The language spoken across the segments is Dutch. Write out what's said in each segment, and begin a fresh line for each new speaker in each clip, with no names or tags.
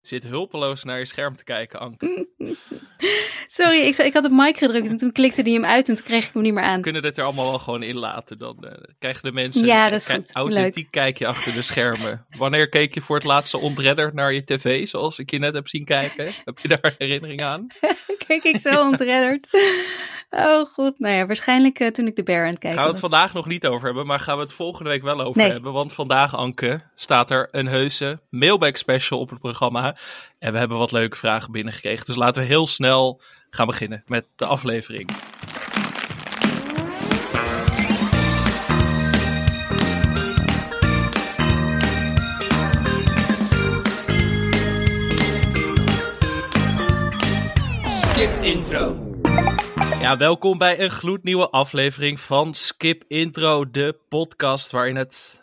zit hulpeloos naar je scherm te kijken, Anke.
Sorry, ik, ik had op mic gedrukt en toen klikte die hem uit en toen kreeg ik hem niet meer aan.
We kunnen dit er allemaal wel gewoon in laten. Dan uh, krijgen de mensen
ja, dat is goed.
authentiek kijkje achter de schermen. Wanneer keek je voor het laatste ontredder naar je tv, zoals ik je net heb zien kijken? Heb je daar herinnering aan?
Keek ik zo ontredderd. Oh goed, nou ja, waarschijnlijk uh, toen ik de Bear aan het kijken
Gaan we het
was.
vandaag nog niet over hebben, maar gaan we het volgende week wel over
Nee.
hebben. Want vandaag, Anke, staat er een heuse mailback special op het programma. En we hebben wat leuke vragen binnengekregen. Dus laten we heel snel gaan beginnen met de aflevering.
Skip intro.
Ja, welkom bij een gloednieuwe aflevering van Skip Intro, de podcast waarin het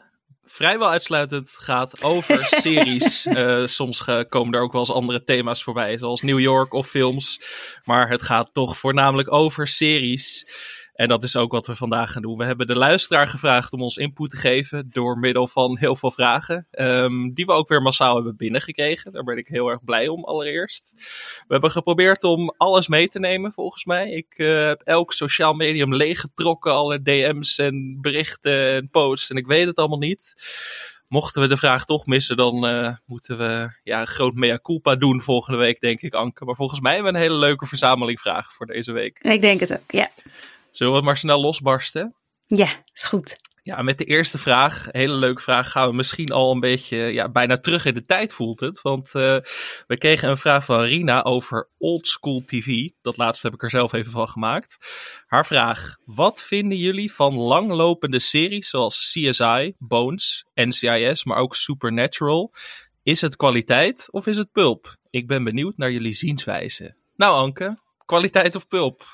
vrijwel uitsluitend gaat over series. Eh, soms komen er ook wel eens andere thema's voorbij, zoals New York of films. Maar het gaat toch voornamelijk over series. En dat is ook wat we vandaag gaan doen. We hebben de luisteraar gevraagd om ons input te geven door middel van heel veel vragen. ehm, die we ook weer massaal hebben binnengekregen. Daar ben ik heel erg blij om allereerst. We hebben geprobeerd om alles mee te nemen volgens mij. Ik eh, heb elk sociaal medium leeggetrokken. Alle DM's en berichten en posts. En ik weet het allemaal niet. Mochten we de vraag toch missen, dan eh, moeten we ja, een groot mea culpa doen volgende week, denk ik, Anke. Maar volgens mij hebben we een hele leuke verzameling vragen voor deze week.
Ik denk het ook, ja.
Zullen we het maar snel losbarsten?
Ja, is goed.
Ja, met de eerste vraag, hele leuke vraag, gaan we misschien al een beetje, ja, bijna terug in de tijd voelt het. Want uh, we kregen een vraag van Rina over oldschool TV. Dat laatste heb ik er zelf even van gemaakt. Haar vraag, wat vinden jullie van langlopende series zoals CSI, Bones, NCIS, maar ook Supernatural? Is het kwaliteit of is het pulp? Ik ben benieuwd naar jullie zienswijze. Nou Anke, kwaliteit of pulp?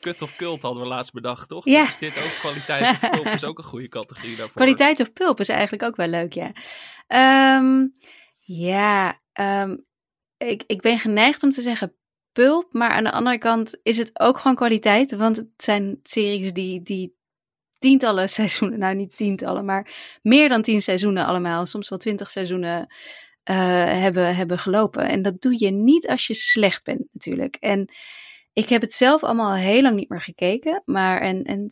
Kut of kult hadden we laatst bedacht, toch?
Ja.
Is dit ook kwaliteit of pulp is ook een goede categorie daarvoor.
Kwaliteit of pulp is eigenlijk ook wel leuk, ja. Um, ja, um, ik, ik ben geneigd om te zeggen pulp, maar aan de andere kant is het ook gewoon kwaliteit, want het zijn series die, die tientallen seizoenen, nou niet tientallen, maar meer dan tien seizoenen allemaal, soms wel twintig seizoenen uh, hebben, hebben gelopen. En dat doe je niet als je slecht bent natuurlijk. En ik heb het zelf allemaal heel lang niet meer gekeken. Maar en, en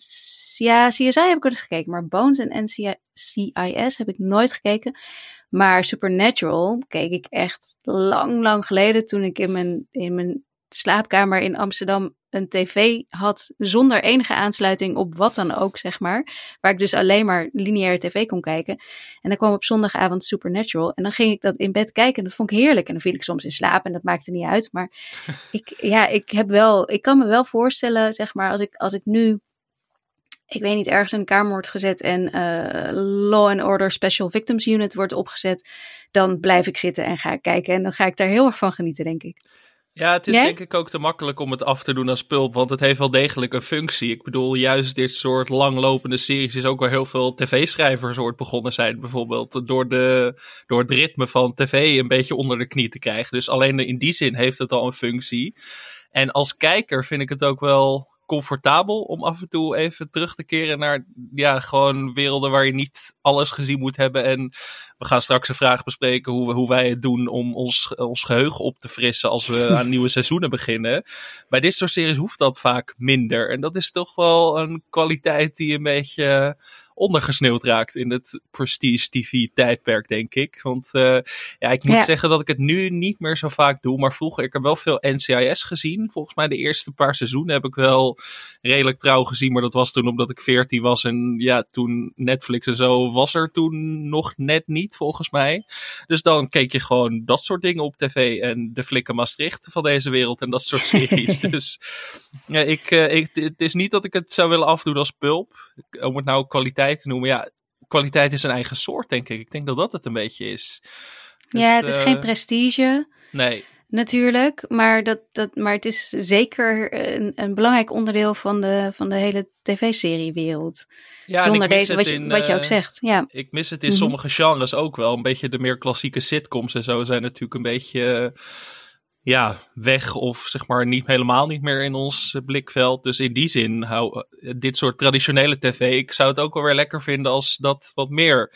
ja, CSI heb ik wel eens gekeken. Maar Bones en NCIS heb ik nooit gekeken. Maar Supernatural keek ik echt lang, lang geleden. Toen ik in mijn, in mijn slaapkamer in Amsterdam een tv had. Zonder enige aansluiting op wat dan ook, zeg maar. Waar ik dus alleen maar lineaire tv kon kijken. En dan kwam op zondagavond Supernatural. En dan ging ik dat in bed kijken. En dat vond ik heerlijk. En dan viel ik soms in slaap. En dat maakte niet uit. Maar ik, ja, ik heb wel. Ik kan me wel voorstellen, zeg maar, als ik, als ik nu. Ik weet niet, ergens in de kamer wordt gezet en uh, Law and Order Special Victims Unit wordt opgezet, dan blijf ik zitten en ga ik kijken. En dan ga ik daar heel erg van genieten, denk ik.
Ja, het is
Jij?
denk ik ook te makkelijk om het af te doen als pulp, want het heeft wel degelijk een functie. Ik bedoel, juist dit soort langlopende series is ook wel heel veel tv-schrijvers ooit begonnen zijn, bijvoorbeeld door, de, door het ritme van tv een beetje onder de knie te krijgen. Dus alleen in die zin heeft het al een functie. En als kijker vind ik het ook wel comfortabel om af en toe even terug te keren naar ja, gewoon werelden waar je niet alles gezien moet hebben. En we gaan straks een vraag bespreken hoe, we, hoe wij het doen om ons, ons geheugen op te frissen als we aan nieuwe seizoenen beginnen. Bij dit soort series hoeft dat vaak minder. En dat is toch wel een kwaliteit die een beetje ondergesneeuwd raakt in het prestige TV tijdperk, denk ik. Want uh, ja, ik moet ja. zeggen dat ik het nu niet meer zo vaak doe, maar vroeger ik heb wel veel NCIS gezien. Volgens mij de eerste paar seizoenen heb ik wel redelijk trouw gezien, maar dat was toen omdat ik 14 was en ja, toen Netflix en zo was er toen nog net niet, volgens mij. Dus dan keek je gewoon dat soort dingen op tv en de flikken Maastricht van deze wereld en dat soort series. dus ja, ik, uh, ik, het is niet dat ik het zou willen afdoen als pulp, om het nou kwaliteit te noemen. Ja, kwaliteit is een eigen soort, denk ik. Ik denk dat dat het een beetje is.
Ja, het, het is uh, geen prestige.
Nee.
Natuurlijk, maar, dat, dat, maar het is zeker een, een belangrijk onderdeel van de, van de hele tv-seriewereld.
Ja,
Zonder deze, wat je, wat je ook zegt. Ja.
Ik mis het in mm -hmm. sommige genres ook wel. Een beetje de meer klassieke sitcoms en zo zijn natuurlijk een beetje ja, weg of zeg maar niet helemaal niet meer in ons blikveld. Dus in die zin hou dit soort traditionele tv. Ik zou het ook wel weer lekker vinden als dat wat meer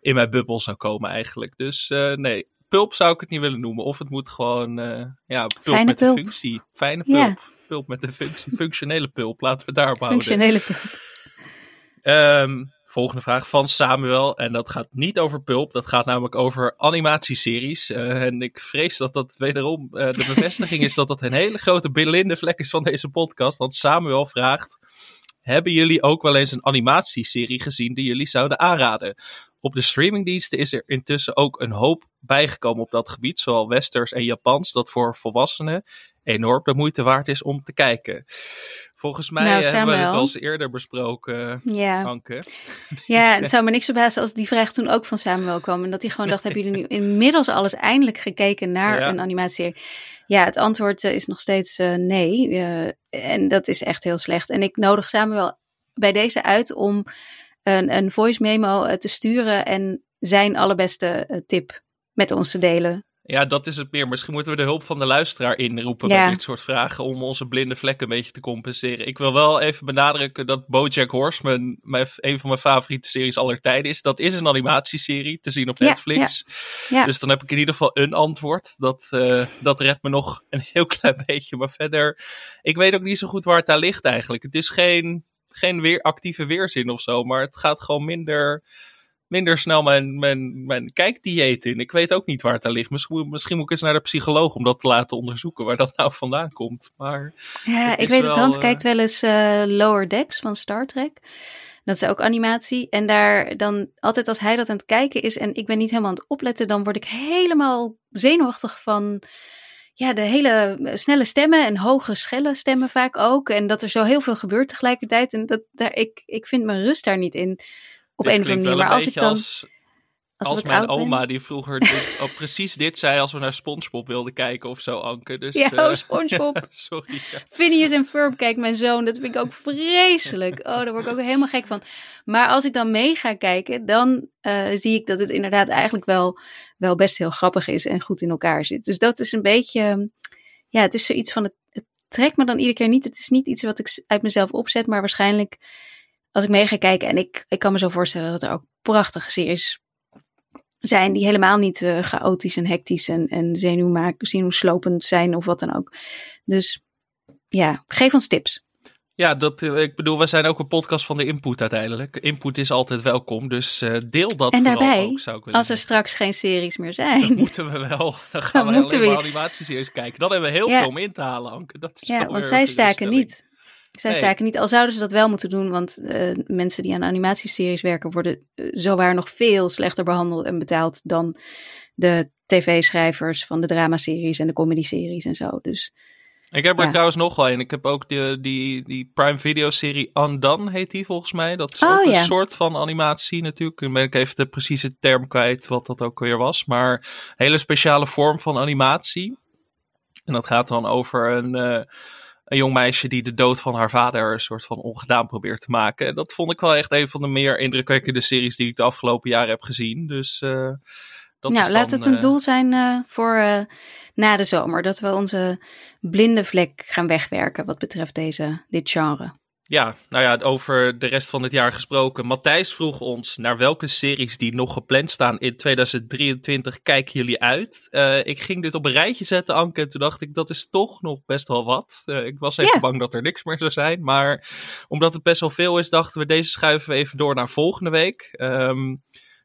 in mijn bubbel zou komen eigenlijk. Dus uh, nee, pulp zou ik het niet willen noemen. Of het moet gewoon, eh, ja, pulp
Fijne
met
pulp.
een functie. Fijne pulp. Pulp met een functie. Functionele pulp. Laten we daarop houden.
Functionele pulp.
Ehm, volgende vraag van Samuel. En dat gaat niet over pulp. Dat gaat namelijk over animatieseries. Eh, en ik vrees dat dat wederom eh, de bevestiging is dat dat een hele grote blinde vlek is van deze podcast. Want Samuel vraagt: Hebben jullie ook wel eens een animatieserie gezien die jullie zouden aanraden? Op de streamingdiensten is er intussen ook een hoop bijgekomen op dat gebied, zowel westers en Japans, dat voor volwassenen enorm de moeite waard is om te kijken. Volgens mij
Nou,
hebben we het wel eens eerder besproken,
Ja.
Anke.
ja, het zou me niks verbazen als die vraag toen ook van Samuel kwam. En dat hij gewoon dacht, hebben jullie nu inmiddels alles eindelijk gekeken naar
Ja.
een animatieserie? Ja, het antwoord eh, is nog steeds eh, nee. Eh, en dat is echt heel slecht. En ik nodig Samuel bij deze uit om een, een voice memo te sturen en zijn allerbeste tip met ons te delen.
Ja, dat is het meer. Misschien moeten we de hulp van de luisteraar inroepen
Ja.
bij dit soort vragen om onze blinde vlekken een beetje te compenseren. Ik wil wel even benadrukken dat BoJack Horseman mijn, een van mijn favoriete series aller tijden is. Dat is een animatieserie te zien op
Ja,
Netflix.
ja.
Dus dan heb ik in ieder geval een antwoord. Dat, eh, dat redt me nog een heel klein beetje. Maar verder, ik weet ook niet zo goed waar het aan ligt eigenlijk. Het is geen, geen weer, actieve weerzin of zo, maar het gaat gewoon minder minder snel mijn, mijn, mijn kijkdieet in. Ik weet ook niet waar het aan ligt. Misschien, moet- misschien moet ik eens naar de psycholoog om dat te laten onderzoeken waar dat nou vandaan komt. Maar
Ja, ik weet het. Hans
eh,
kijkt wel eens eh, Lower Decks van Star Trek. Dat is ook animatie. En daar dan altijd als hij dat aan het kijken is en ik ben niet helemaal aan het opletten, dan word ik helemaal zenuwachtig van ja, de hele snelle stemmen en hoge schelle stemmen vaak ook. En dat er zo heel veel gebeurt tegelijkertijd. En dat, daar, ik, ik vind mijn rust daar niet in. Op
dit
een of andere manier. Maar als ik dan.
als,
Als,
mijn
ben-
oma die vroeger dit- oh, precies dit zei als we naar Spongebob wilden kijken of zo, Anke. Dus,
Ja,
eh,
oh, SpongeBob.
sorry. ja.
Phineas en Ferb kijkt mijn zoon. Dat vind ik ook vreselijk. Oh, daar word ik ook helemaal gek van. Maar als ik dan mee ga kijken, dan eh, zie ik dat het inderdaad eigenlijk wel, wel best heel grappig is en goed in elkaar zit. Dus dat is een beetje, ja, het is zoiets van, het, het trekt me dan iedere keer niet. Het is niet iets wat ik uit mezelf opzet, maar waarschijnlijk als ik mee ga kijken. En ik, ik kan me zo voorstellen dat er ook prachtige series zijn die helemaal niet eh, chaotisch en hectisch en, en zenuwslopend zijn of wat dan ook. Dus ja, geef ons tips.
Ja, dat, eh, ik bedoel, we zijn ook een podcast van de input uiteindelijk. Input is altijd welkom, dus eh, deel dat
En daarbij,
ook, zou ik willen
Als er
zeggen.
straks geen series meer zijn.
moeten we wel. Dan gaan
Dan
we
moeten
alleen
we-
maar animatieseries kijken. Dan hebben we heel
Ja.
veel om in te halen, Anke. Dat is
Ja, want zij staken niet. Zij
Nee.
staken niet. Al zouden ze dat wel moeten doen, want eh, mensen die aan animatieseries werken worden uh, zowaar nog veel slechter behandeld en betaald dan de tv-schrijvers van de dramaseries en de comedy-series en zo. Dus
Ik heb er
Ja.
trouwens nog wel een. Ik heb ook die, die, die Prime Video serie Undone, heet die volgens mij. Dat is
Oh,
ook
ja.
een soort van animatie natuurlijk. Dan ben ik even de precieze term kwijt wat dat ook weer was. Maar een hele speciale vorm van animatie. En dat gaat dan over een, eh, een jong meisje die de dood van haar vader een soort van ongedaan probeert te maken. En dat vond ik wel echt een van de meer indrukwekkende series die ik de afgelopen jaren heb gezien. Dus eh, dat
nou, laat
dan,
het een
eh,
doel zijn eh, voor na de zomer. Dat we onze blinde vlek gaan wegwerken wat betreft deze, dit genre.
Ja, nou ja, over de rest van het jaar gesproken. Matthijs vroeg ons naar welke series die nog gepland staan in 2023 kijken jullie uit. Eh, ik ging dit op een rijtje zetten, Anke, en toen dacht ik dat is toch nog best wel wat. Eh, ik was even bang dat er niks meer zou zijn, maar omdat het best wel veel is, dachten we deze schuiven we even door naar volgende week. Ehm,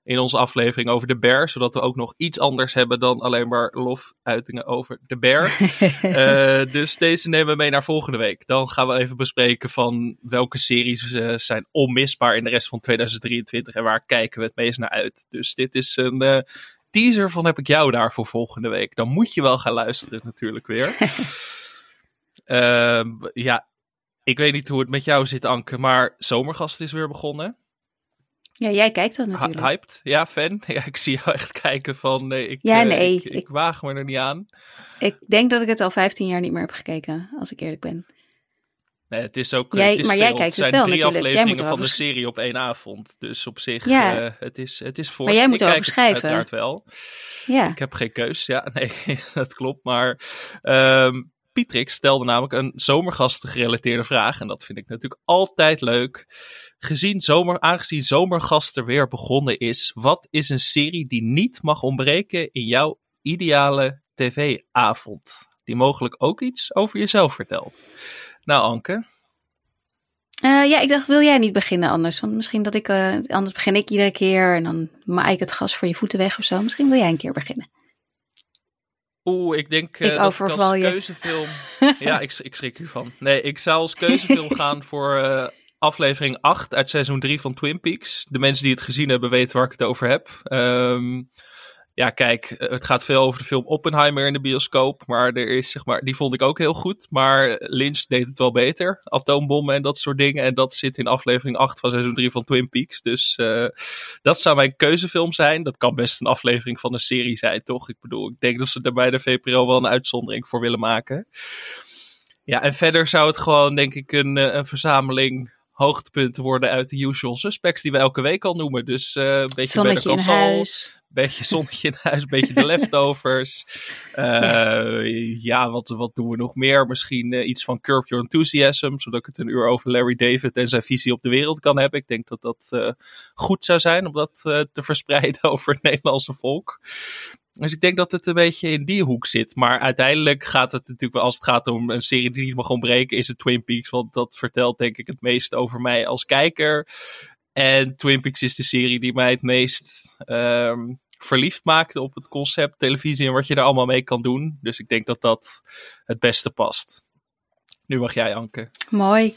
in onze aflevering over de bear, zodat we ook nog iets anders hebben dan alleen maar lofuitingen over de bear. Eh, dus deze nemen we mee naar volgende week. Dan gaan we even bespreken van welke series eh, zijn onmisbaar in de rest van 2023 en waar kijken we het meest naar uit. Dus dit is een eh, teaser van heb ik jou daar voor volgende week. Dan moet je wel gaan luisteren natuurlijk weer. Ehm, ja, ik weet niet hoe het met jou zit Anke, maar Zomergast is weer begonnen.
Ja, jij kijkt dat natuurlijk.
hyped? Ja, fan? Ja, ik zie jou echt kijken van nee, ik,
Ja,
eh,
nee,
ik, ik
ik-
waag me er niet aan.
Ik denk dat ik het al 15 jaar niet meer heb gekeken, als ik eerlijk ben.
Nee, het is ook.
Jij-
het is
maar jij kijkt
het
het
zijn
wel
drie
natuurlijk. Jij
afleveringen
moet
van de serie op één avond. Dus op zich,
Ja.
eh, het is, het is voor.
Maar jij moet erover
kijk het
schrijven.
Uiteraard wel.
Ja,
Ik heb geen keus. Ja, nee, dat klopt. Maar ehm Pietrix stelde namelijk een zomergast gerelateerde vraag. En dat vind ik natuurlijk altijd leuk. Gezien zomer, aangezien zomergast er weer begonnen is, wat is een serie die niet mag ontbreken in jouw ideale tv-avond? Die mogelijk ook iets over jezelf vertelt. Nou, Anke.
Uh, ja, ik dacht, wil jij niet beginnen anders? Want misschien dat ik, uh, anders begin ik iedere keer en dan maai ik het gas voor je voeten weg of zo. Misschien wil jij een keer beginnen.
Oeh, ik denk uh,
ik
dat ik als keuzefilm... ja, ik, ik schrik hiervan. Nee, ik zou als keuzefilm gaan voor aflevering 8 uit seizoen 3 van Twin Peaks. De mensen die het gezien hebben weten waar ik het over heb. Um, ja, kijk, het gaat veel over de film Oppenheimer in de bioscoop. Maar er is, zeg maar, die vond ik ook heel goed. Maar Lynch deed het wel beter. Atoombommen en dat soort dingen. En dat zit in aflevering 8 van seizoen 3 van Twin Peaks. Dus uh, dat zou mijn keuzefilm zijn. Dat kan best een aflevering van een serie zijn, toch? Ik bedoel, ik denk dat ze er bij de VPRO wel een uitzondering voor willen maken. Ja, en verder zou het gewoon, denk ik, een, een verzameling hoogtepunten worden uit de usual suspects die we elke week al noemen. Dus uh, een beetje
Zonnetje in huis.
Beetje zonnetje in huis, een beetje de leftovers. Uh, ja. ja, wat, wat doen we nog meer? Misschien uh, iets van Curb Your Enthusiasm, zodat ik het een uur over Larry David en zijn visie op de wereld kan hebben. Ik denk dat dat uh, goed zou zijn om dat te verspreiden over het Nederlandse volk. Dus ik denk dat het een beetje in die hoek zit. Maar uiteindelijk gaat het natuurlijk wel, als het gaat om een serie die niet mag ontbreken, is het Twin Peaks. Want dat vertelt denk ik het meest over mij als kijker. En Twin Peaks is de serie die mij het meest um, verliefd maakte op het concept televisie en wat je er allemaal mee kan doen. Dus ik denk dat dat het beste past. Nu mag jij, Anke.
Mooi.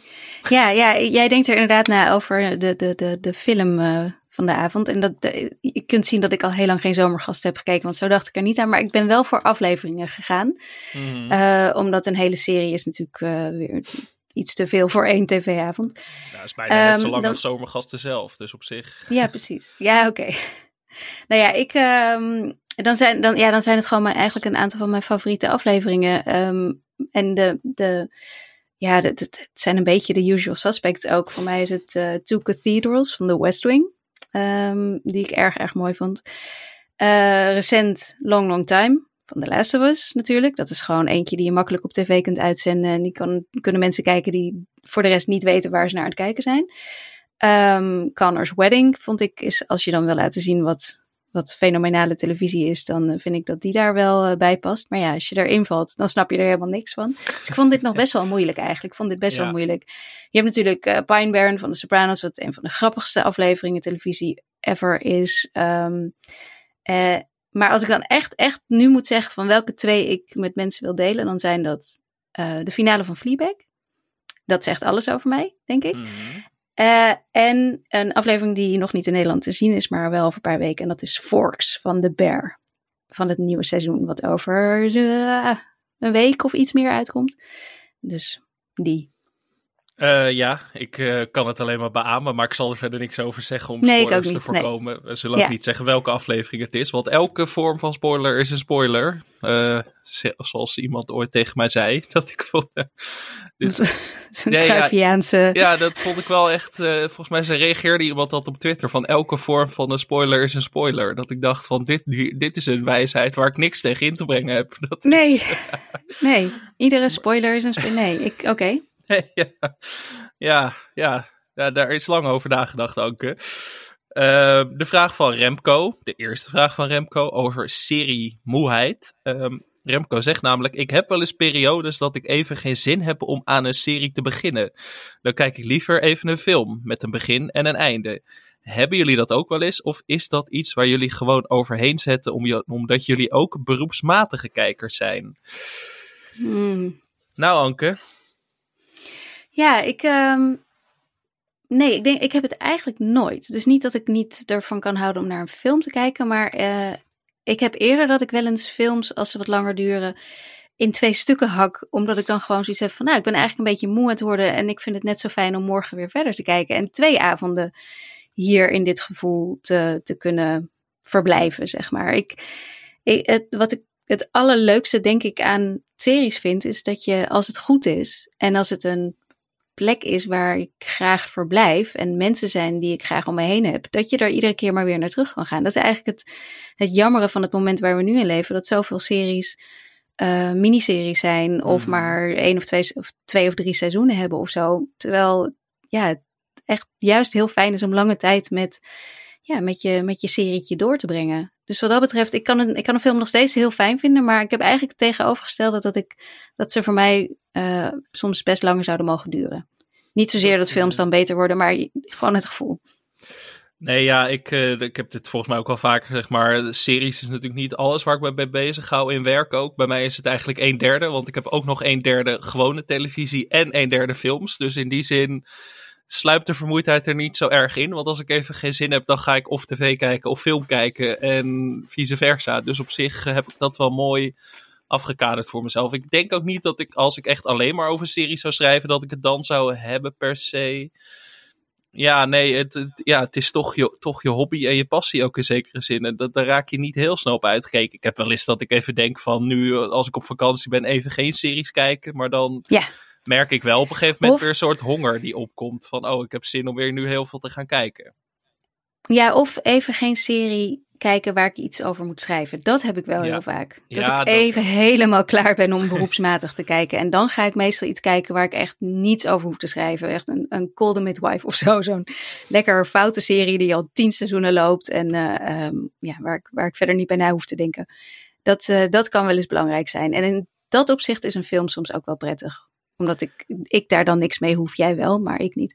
Ja, ja jij denkt er inderdaad na over de, de, de, de film uh, van de avond. En dat, de, je kunt zien dat ik al heel lang geen zomergast heb gekeken, want zo dacht ik er niet aan. Maar ik ben wel voor afleveringen gegaan. Mm. Uh, omdat een hele serie is natuurlijk uh, weer iets te veel voor één tv-avond.
Nou, dat is bijna um, net zo lang dan... als zomergasten zelf, dus op zich.
Ja, precies. Ja, oké. Okay. Nou ja, ik, um, dan, zijn, dan, ja, dan zijn het gewoon maar eigenlijk een aantal van mijn favoriete afleveringen. Um, en de, de, ja, het, het zijn een beetje de usual suspects ook. Voor mij is het uh, Two Cathedrals van The West Wing, die ik erg, erg mooi vond. Uh, recent Long Long Time van The Last of Us natuurlijk. Dat is gewoon eentje die je makkelijk op tv kunt uitzenden. En die kan, kunnen mensen kijken die voor de rest niet weten waar ze naar aan het kijken zijn. Um, Connor's Wedding vond ik, is als je dan wil laten zien wat, wat fenomenale televisie is, dan vind ik dat die daar wel uh, bij past. Maar ja, als je erin valt, dan snap je er helemaal niks van. Dus ik vond dit nog best wel moeilijk eigenlijk. Ik vond dit best ja. wel moeilijk. Je hebt natuurlijk uh, Pine Barren van The Sopranos, wat een van de grappigste afleveringen televisie ever is. Um, uh, maar als ik dan echt, echt nu moet zeggen van welke twee ik met mensen wil delen, dan zijn dat de finale van Fleabag. Dat zegt alles over mij, denk ik. Mm -hmm. Uh, en een aflevering die nog niet in Nederland te zien is, maar wel over een paar weken. En dat is Forks van The Bear. Van het nieuwe seizoen, wat over uh, een week of iets meer uitkomt. Dus die.
Uh, ja, ik uh, kan het alleen maar beamen, maar ik zal er verder niks over zeggen om nee, spoilers te voorkomen. Nee. We zullen ook niet zeggen welke aflevering het is, want elke vorm van spoiler is een spoiler. Uh, zoals iemand ooit tegen mij zei, dat ik vond...
Zo'n nee, Cruyffiaanse...
Ja, ja, dat vond ik wel echt... volgens mij reageerde iemand dat op Twitter, van elke vorm van een spoiler is een spoiler. Dat ik dacht van, dit, dit is een wijsheid waar ik niks tegen in te brengen heb. Dat
nee,
is,
nee, iedere spoiler is een spoiler. Nee, ik, oké. Okay.
ja, ja, ja, ja, daar is lang over nagedacht ook. Uh, de vraag van Remco, de eerste vraag van Remco over serie moeheid. Um, Remco zegt namelijk: Ik heb wel eens periodes dat ik even geen zin heb om aan een serie te beginnen. Dan kijk ik liever even een film met een begin en een einde. Hebben jullie dat ook wel eens? Of is dat iets waar jullie gewoon overheen zetten om, omdat jullie ook beroepsmatige kijkers zijn?
Hmm.
Nou, Anke,
ja, ik. Um, nee, ik denk, ik heb het eigenlijk nooit. Dus niet dat ik niet ervan kan houden om naar een film te kijken, maar uh, ik heb eerder dat ik wel eens films, als ze wat langer duren, in twee stukken hak. Omdat ik dan gewoon zoiets heb van, nou, ik ben eigenlijk een beetje moe aan het worden en ik vind het net zo fijn om morgen weer verder te kijken. En twee avonden hier in dit gevoel te, te kunnen verblijven, zeg maar. Ik, ik, het, wat ik het allerleukste, denk ik, aan series vind, is dat je, als het goed is en als het een plek is waar ik graag verblijf en mensen zijn die ik graag om me heen heb, dat je daar iedere keer maar weer naar terug kan gaan. Dat is eigenlijk het, het jammere van het moment waar we nu in leven, dat zoveel series uh, miniseries zijn of mm. maar één of twee, of twee of drie seizoenen hebben of zo. Terwijl ja, het echt juist heel fijn is om lange tijd met, ja, met, je, met je serietje door te brengen. Dus wat dat betreft, ik kan, een, ik kan een film nog steeds heel fijn vinden. Maar ik heb eigenlijk het tegenovergestelde dat, ik, dat ze voor mij uh, soms best langer zouden mogen duren. Niet zozeer dat films dan beter worden, maar gewoon het gevoel.
Nee, ja, ik, uh, ik heb dit volgens mij ook wel vaker gezegd, maar series is natuurlijk niet alles waar ik me mee bezig hou in werk ook. Bij mij is het eigenlijk een derde, want ik heb ook nog een derde gewone televisie en een derde films. Dus in die zin sluipt de vermoeidheid er niet zo erg in. Want als ik even geen zin heb, dan ga ik of tv kijken of film kijken en vice versa. Dus op zich heb ik dat wel mooi afgekaderd voor mezelf. Ik denk ook niet dat ik, als ik echt alleen maar over series zou schrijven, dat ik het dan zou hebben per se. Ja, nee, het, ja, het is toch je, toch je hobby en je passie ook in zekere zin. En dat, daar raak je niet heel snel op uitgekeken. Ik heb wel eens dat ik even denk van nu, als ik op vakantie ben, even geen series kijken. Maar dan
ja.
merk ik wel op een gegeven moment weer een soort honger die opkomt. Van, oh, ik heb zin om weer nu heel veel te gaan kijken.
Ja, of even geen serie kijken waar ik iets over moet schrijven. Dat heb ik wel
Ja.
heel vaak. Dat
Ja,
ik
dat-
even helemaal klaar ben om beroepsmatig te kijken. En dan ga ik meestal iets kijken waar ik echt niets over hoef te schrijven. Echt een, een Call the Midwife of zo. Zo'n lekker foute serie die al tien seizoenen loopt. En eh, ehm, ja, waar, ik, waar ik verder niet bij na hoef te denken. Dat, eh, dat kan wel eens belangrijk zijn. En in dat opzicht is een film soms ook wel prettig. Omdat ik, ik daar dan niks mee hoef. Jij wel, maar ik niet.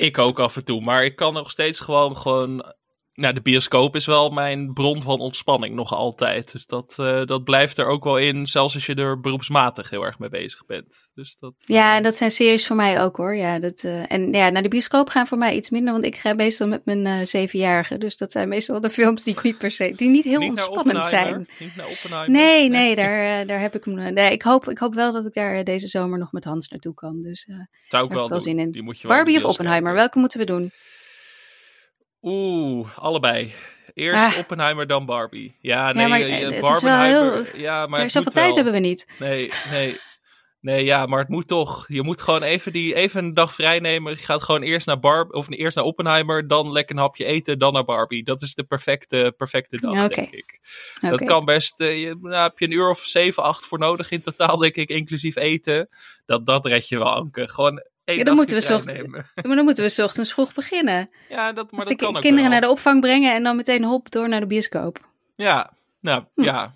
Ik ook af en toe, maar ik kan nog steeds gewoon, gewoon nou, de bioscoop is wel mijn bron van ontspanning nog altijd. Dus dat, eh, dat blijft er ook wel in, zelfs als je er beroepsmatig heel erg mee bezig bent. Dus dat,
Ja, en dat zijn series voor mij ook hoor. Ja, dat, eh, en ja, naar de bioscoop gaan voor mij iets minder, want ik ga meestal met mijn eh, zevenjarige. Dus dat zijn meestal de films die ik niet per se, die niet heel
niet
ontspannend zijn.
Niet naar Oppenheimer?
Nee, nee, daar, eh, daar heb ik hem. Nee, ik hoop, ik hoop wel dat ik daar eh, deze zomer nog met Hans naartoe kan. Dus eh,
Zou ik wel,
ik wel
doen.
zin in.
Die moet je
Barbie of Oppenheimer, welke moeten we doen?
Oeh, allebei. Eerst
Ah.
Oppenheimer, dan Barbie. Ja, nee,
maar,
eh,
eh, is
Barbenheimer-
wel heel-
Ja, maar
Maar zoveel tijd
wel.
hebben we niet.
Nee, nee. Nee, ja, maar het moet toch. Je moet gewoon even, die, even een dag vrij nemen. Je gaat gewoon eerst naar Barb, of eerst naar Oppenheimer, dan lekker een hapje eten, dan naar Barbie. Dat is de perfecte, perfecte dag,
Ja,
denk ik. Dat kan best. eh, je, nou, heb je een uur of zeven, acht voor nodig in totaal, denk ik, inclusief eten. Dat, dat red je wel, Anke. Gewoon
Ja, dan moeten we ochtend-
nemen.
Maar dan moeten we ochtends vroeg beginnen.
Ja, dat, maar
Dus
dat
de
kan ook
kinderen
wel.
naar de opvang brengen en dan meteen hop door naar de bioscoop.
Ja, nou
Hm.
ja.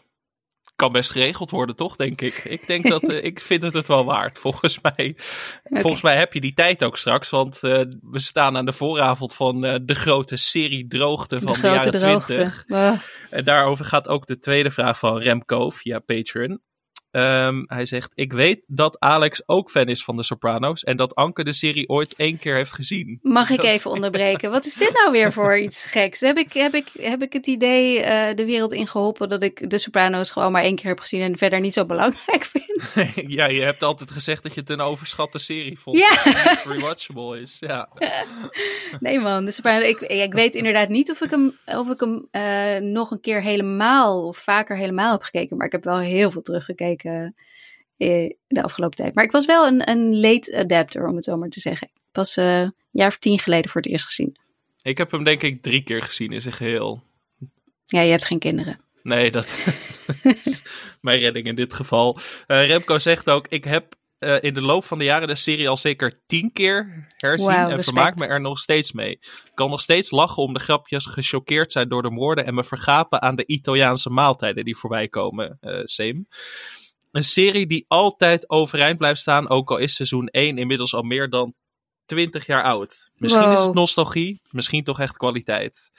Kan best geregeld worden, toch, denk ik. Ik denk dat, eh, ik vind het het wel waard, volgens mij. Volgens mij heb je die tijd ook straks, want eh, we staan aan de vooravond van eh, de grote serie Droogte van
de
de, jaren
droogte.
20.
Oh.
En daarover gaat ook de tweede vraag van Remco via Patreon. Ehm, hij zegt, ik weet dat Alex ook fan is van de Sopranos en dat Anke de serie ooit één keer heeft gezien.
Mag ik
Dat-
even onderbreken? Wat is dit nou weer voor iets geks? Heb ik, heb ik, heb ik het idee eh, de wereld ingeholpen dat ik de Sopranos gewoon maar één keer heb gezien en verder niet zo belangrijk vind?
ja, je hebt altijd gezegd dat je het een overschatte serie vond.
Ja.
Die rewatchable is. Ja.
Nee man, de Sopranos, ik, ik weet inderdaad niet of ik hem, of ik hem eh, nog een keer helemaal of vaker helemaal heb gekeken. Maar ik heb wel heel veel teruggekeken eh, de afgelopen tijd. Maar ik was wel een, een late adapter, om het zo maar te zeggen. Pas eh, een jaar of tien geleden voor het eerst gezien.
Ik heb hem denk ik drie keer gezien in zijn geheel.
Ja, je hebt geen kinderen.
Nee, dat is mijn redding in dit geval. Eh, Remco zegt ook, ik heb eh, in de loop van de jaren de serie al zeker tien keer herzien en
respect.
vermaak me er nog steeds mee. Ik kan nog steeds lachen om de grapjes, gechoqueerd zijn door de moorden en me vergapen aan de Italiaanse maaltijden die voorbij komen. eh same. Een serie die altijd overeind blijft staan, ook al is seizoen 1 inmiddels al meer dan 20 jaar oud. Misschien is het nostalgie, misschien toch echt kwaliteit.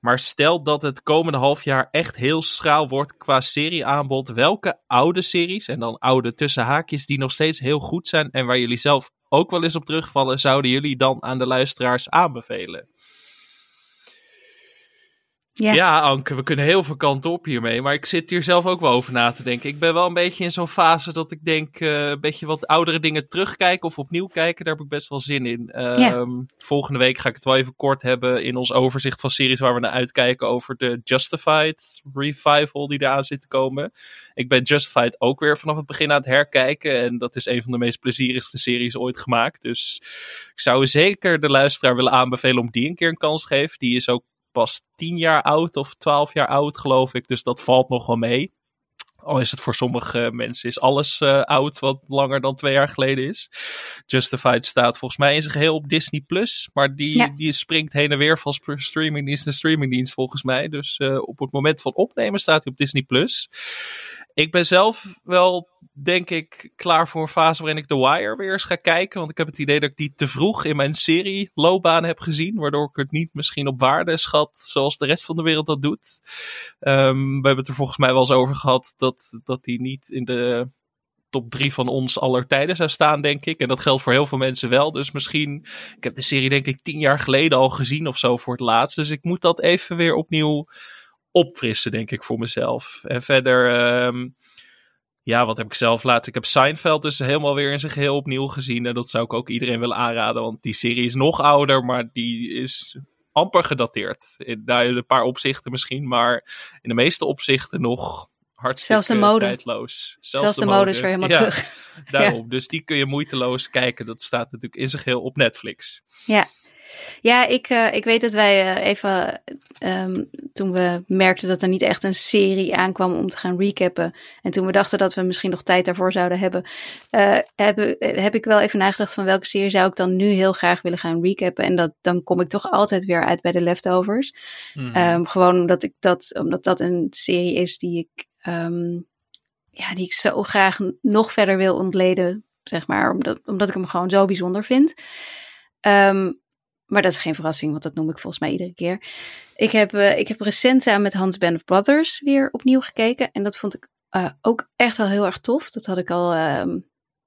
Maar stel dat het komende half jaar echt heel schraal wordt qua serieaanbod. Welke oude series, en dan oude tussen haakjes, die nog steeds heel goed zijn en waar jullie zelf ook wel eens op terugvallen, zouden jullie dan aan de luisteraars aanbevelen?
Ja.
Ja. Anke, we kunnen heel veel kanten op hiermee. Maar ik zit hier zelf ook wel over na te denken. Ik ben wel een beetje in zo'n fase dat ik denk... eh, een beetje wat oudere dingen terugkijken of opnieuw kijken. Daar heb ik best wel zin in. Ehm, Volgende week ga ik het wel even kort hebben... in ons overzicht van series waar we naar uitkijken... over de Justified revival die eraan zit te komen. Ik ben Justified ook weer vanaf het begin aan het herkijken. En dat is een van de meest plezierigste series ooit gemaakt. Dus ik zou zeker de luisteraar willen aanbevelen... om die een keer een kans te geven. Die is ook pas 10 jaar oud of 12 jaar oud, geloof ik. Dus dat valt nog wel mee. Al is het voor sommige mensen, is alles uh, oud wat langer dan twee jaar geleden is. Justified staat volgens mij in zijn geheel op Disney Plus. Maar die, die springt heen en weer van streamingdienst naar streamingdienst volgens mij. Dus uh, op het moment van opnemen staat hij op Disney Plus. Ik ben zelf wel, denk ik, klaar voor een fase waarin ik The Wire weer eens ga kijken. Want ik heb het idee dat ik die te vroeg in mijn serie loopbaan heb gezien. Waardoor ik het niet misschien op waarde schat zoals de rest van de wereld dat doet. Um, we hebben het er volgens mij wel eens over gehad dat, dat die niet in de top drie van ons aller tijden zou staan, denk ik. En dat geldt voor heel veel mensen wel. Dus misschien, ik heb de serie denk ik tien jaar geleden al gezien of zo voor het laatst. Dus ik moet dat even weer opnieuw opfrissen, denk ik, voor mezelf. En verder, um, ja, wat heb ik zelf laatst? Ik heb Seinfeld dus helemaal weer in zijn geheel opnieuw gezien. En dat zou ik ook iedereen willen aanraden, want die serie is nog ouder, maar die is amper gedateerd. In nou, een paar opzichten misschien, maar in de meeste opzichten nog hartstikke
Zelfs de mode.
tijdloos.
Zelfs, de, mode is weer helemaal terug.
Daarom, dus die kun je moeiteloos kijken. Dat staat natuurlijk in zijn geheel op Netflix.
Ja, ja, ik, uh, ik weet dat wij uh, even, um, toen we merkten dat er niet echt een serie aankwam om te gaan recappen. En toen we dachten dat we misschien nog tijd daarvoor zouden hebben, uh, heb, heb ik wel even nagedacht van welke serie zou ik dan nu heel graag willen gaan recappen. En dat, dan kom ik toch altijd weer uit bij de leftovers. Mm. Um, gewoon omdat, ik dat, omdat dat een serie is die ik, um, ja, die ik zo graag nog verder wil ontleden. Zeg maar, omdat, omdat ik hem gewoon zo bijzonder vind. Um, maar dat is geen verrassing, want dat noem ik volgens mij iedere keer. Ik heb, uh, ik heb recent samen met Hans Band of Brothers weer opnieuw gekeken. En dat vond ik uh, ook echt wel heel erg tof. Dat had ik al, uh,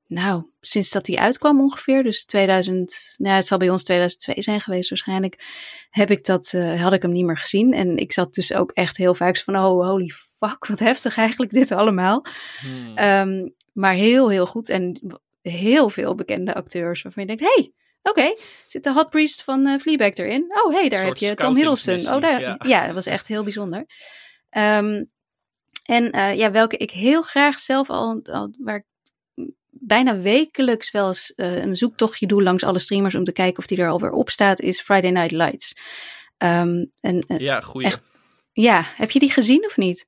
nou, sinds dat die uitkwam ongeveer. Dus 2000, nou het zal bij ons 2002 zijn geweest waarschijnlijk. Heb ik dat, eh, had ik hem niet meer gezien. En ik zat dus ook echt heel vaak van, oh holy fuck, wat heftig eigenlijk dit allemaal. Hmm. Um, maar heel, heel goed. En heel veel bekende acteurs waarvan je denkt, hey, Oké, okay, zit de Hot Priest van uh, Fleabag erin? Oh, hey, daar heb je Tom Hiddleston. Oh, daar, ja. ja. dat was echt heel bijzonder. Um, en uh, ja, welke ik heel graag zelf al, al waar ik bijna wekelijks wel eens uh, een zoektochtje doe langs alle streamers om te kijken of die er alweer op staat, is Friday Night Lights. Um, en,
ja, goeie. Echt,
ja, heb je die gezien of niet?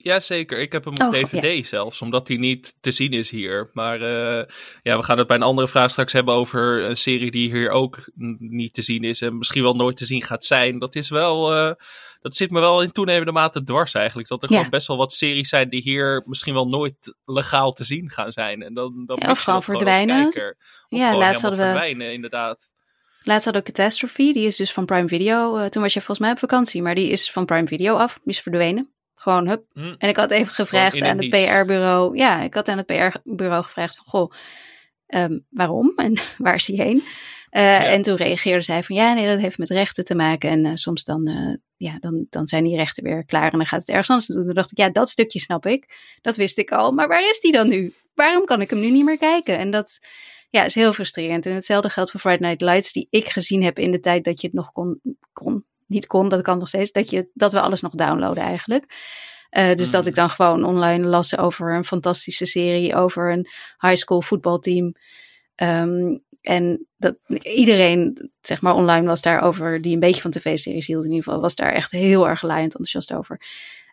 Jazeker, ik heb hem op oh, DVD zelfs, omdat hij niet te zien is hier. Maar uh, ja, we gaan het bij een andere vraag straks hebben over een serie die hier ook niet te zien is en misschien wel nooit te zien gaat zijn. Dat is wel, uh, dat zit me wel in toenemende mate dwars eigenlijk. Dat er ja. gewoon best wel wat series zijn die hier misschien wel nooit legaal te zien gaan zijn. En dan, dan
ja, of gewoon verdwijnen.
Of ja, laatst hadden we verdwijnen, inderdaad.
Laatst hadden we Catastrophe, die is dus van Prime Video. Uh, toen was je volgens mij op vakantie, maar die is van Prime Video af. Die is verdwenen. Gewoon hup. Mm. En ik had even gevraagd aan het PR-bureau. Ja, ik had aan het PR-bureau gevraagd van goh, um, waarom en waar is hij heen? Uh, ja. En toen reageerde zij van ja, nee, dat heeft met rechten te maken. En uh, soms dan, uh, ja, dan, dan zijn die rechten weer klaar en dan gaat het ergens anders doen. Toen dacht ik, ja, dat stukje snap ik. Dat wist ik al. Maar waar is die dan nu? Waarom kan ik hem nu niet meer kijken? En dat ja, is heel frustrerend. En hetzelfde geldt voor Friday Night Lights, die ik gezien heb in de tijd dat je het nog kon, kon niet kon, dat kan nog steeds, dat, je, dat we alles nog downloaden eigenlijk. Uh, dus dat ik mm. dan gewoon online las over een fantastische serie, over een high school voetbalteam. Um, en dat iedereen, zeg maar, online was daarover, die een beetje van tv-series hield in ieder geval, was daar echt heel erg laaiend enthousiast over.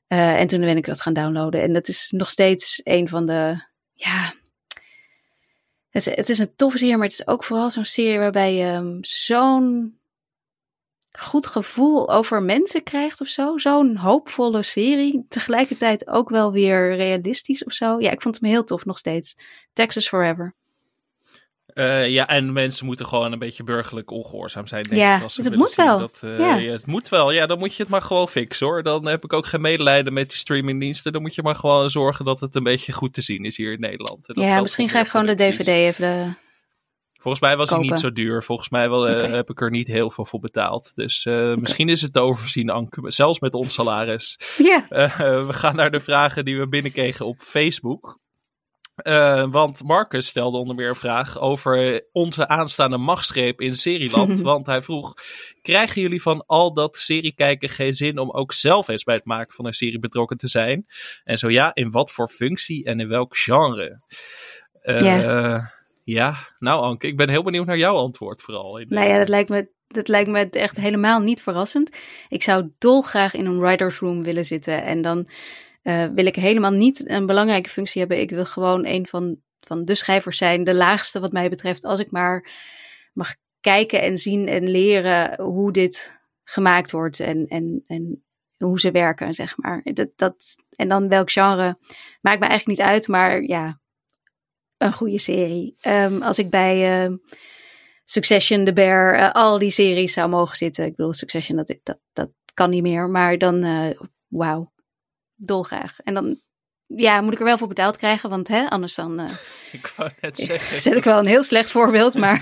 Uh, en toen ben ik dat gaan downloaden. En dat is nog steeds een van de, ja, het, het is een toffe serie, maar het is ook vooral zo'n serie waarbij je um, zo'n goed gevoel over mensen krijgt of zo. Zo'n hoopvolle serie. Tegelijkertijd ook wel weer realistisch of zo. Ja, ik vond hem heel tof nog steeds. Texas Forever.
Uh, ja, en mensen moeten gewoon een beetje burgerlijk ongehoorzaam zijn. Denk
ja,
ik, als
het moet wel.
Dat, uh, ja. ja. het moet wel. Ja, dan moet je het maar gewoon fixen hoor. Dan heb ik ook geen medelijden met die streamingdiensten. Dan moet je maar gewoon zorgen dat het een beetje goed te zien is hier in Nederland.
ja, misschien ga ik gewoon de DVD even de
Volgens mij was kopen. hij niet zo duur. Volgens mij wel, uh, heb ik er niet heel veel voor betaald. Dus okay. misschien is het te overzien, Anke. Zelfs met ons salaris.
Ja.
Uh, we gaan naar de vragen die we binnenkregen op Facebook. want Marcus stelde onder meer een vraag over onze aanstaande machtsgreep in Serieland. want hij vroeg: Krijgen jullie van al dat seriekijken geen zin om ook zelf eens bij het maken van een serie betrokken te zijn? En zo ja, in wat voor functie en in welk genre?
Ja.
Ja, nou Anke, ik ben heel benieuwd naar jouw antwoord vooral.
Nou ja, dat lijkt, me, dat lijkt me echt helemaal niet verrassend. Ik zou dolgraag in een writer's room willen zitten en dan eh, wil ik helemaal niet een belangrijke functie hebben. Ik wil gewoon een van, van de schrijvers zijn, de laagste wat mij betreft. Als ik maar mag kijken en zien en leren hoe dit gemaakt wordt en, en, en hoe ze werken, zeg maar. Dat, dat, en dan welk genre maakt me eigenlijk niet uit, maar ja, een goede serie. Ehm, als ik bij uh, Succession, The Bear, uh, al die series zou mogen zitten. Ik bedoel, Succession, dat, dat, dat kan niet meer. Maar dan, uh, wauw, dolgraag. En dan ja, moet ik er wel voor betaald krijgen, want hè, anders dan. Uh,
ik wou net zeggen.
Zet ik wel een heel slecht voorbeeld, maar.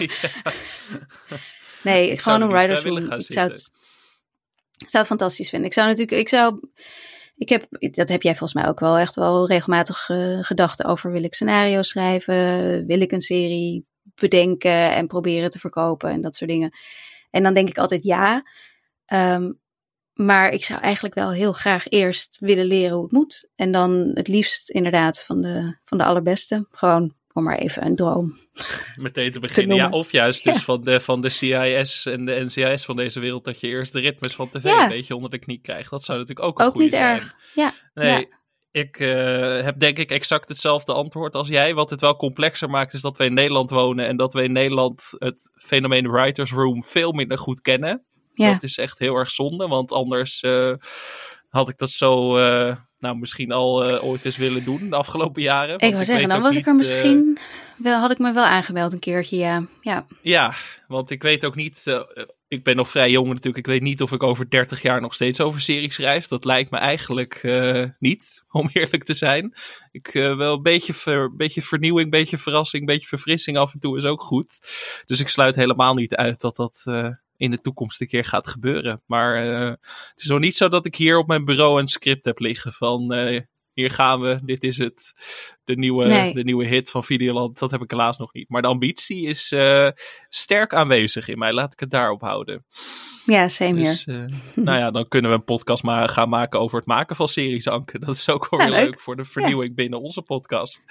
nee, ik gewoon een writer's room. Ik zou het, ik zou het fantastisch vinden. Ik zou natuurlijk, ik zou. Ik heb, dat heb jij volgens mij ook wel echt wel regelmatig uh, gedacht over. Wil ik scenario's schrijven? Wil ik een serie bedenken en proberen te verkopen en dat soort dingen? En dan denk ik altijd ja. Um, maar ik zou eigenlijk wel heel graag eerst willen leren hoe het moet. En dan het liefst inderdaad van de, van de allerbeste. Gewoon om maar even een droom.
Meteen te beginnen. ja, of juist dus van, de, van de CIS en de NCIS van deze wereld. Dat je eerst de ritmes van tv ja. een beetje onder de knie krijgt. Dat zou natuurlijk ook een
Ook niet
zijn.
erg. Ja.
Nee. Ik uh, heb denk ik exact hetzelfde antwoord als jij. Wat het wel complexer maakt is dat we in Nederland wonen. En dat we in Nederland het fenomeen Writers Room veel minder goed kennen. Ja. Dat is echt heel erg zonde, want anders uh, had ik dat zo, uh, nou misschien al uh, ooit eens willen doen de afgelopen jaren.
Ik wou zeggen, dan was ik er misschien, wel, had ik me wel aangemeld een keertje, ja. Ja,
ja want ik weet ook niet, ik ben nog vrij jong natuurlijk, ik weet niet of ik over 30 jaar nog steeds over series schrijf. Dat lijkt me eigenlijk niet, om eerlijk te zijn. Ik wel een beetje, ver, beetje vernieuwing, een beetje verrassing, een beetje verfrissing af en toe is ook goed. Dus ik sluit helemaal niet uit dat dat in de toekomst een keer gaat gebeuren. Maar uh, het is nog niet zo dat ik hier op mijn bureau een script heb liggen van uh, hier gaan we, dit is het, de nieuwe, nee. de nieuwe hit van Videoland. Dat heb ik helaas nog niet. Maar de ambitie is uh, sterk aanwezig in mij, laat ik het daarop houden.
Ja, same
dus,
hier.
nou ja, dan kunnen we een podcast maar gaan maken over het maken van series, Anke. Dat is ook wel
ja,
weer
leuk.
leuk voor de vernieuwing ja. binnen onze podcast.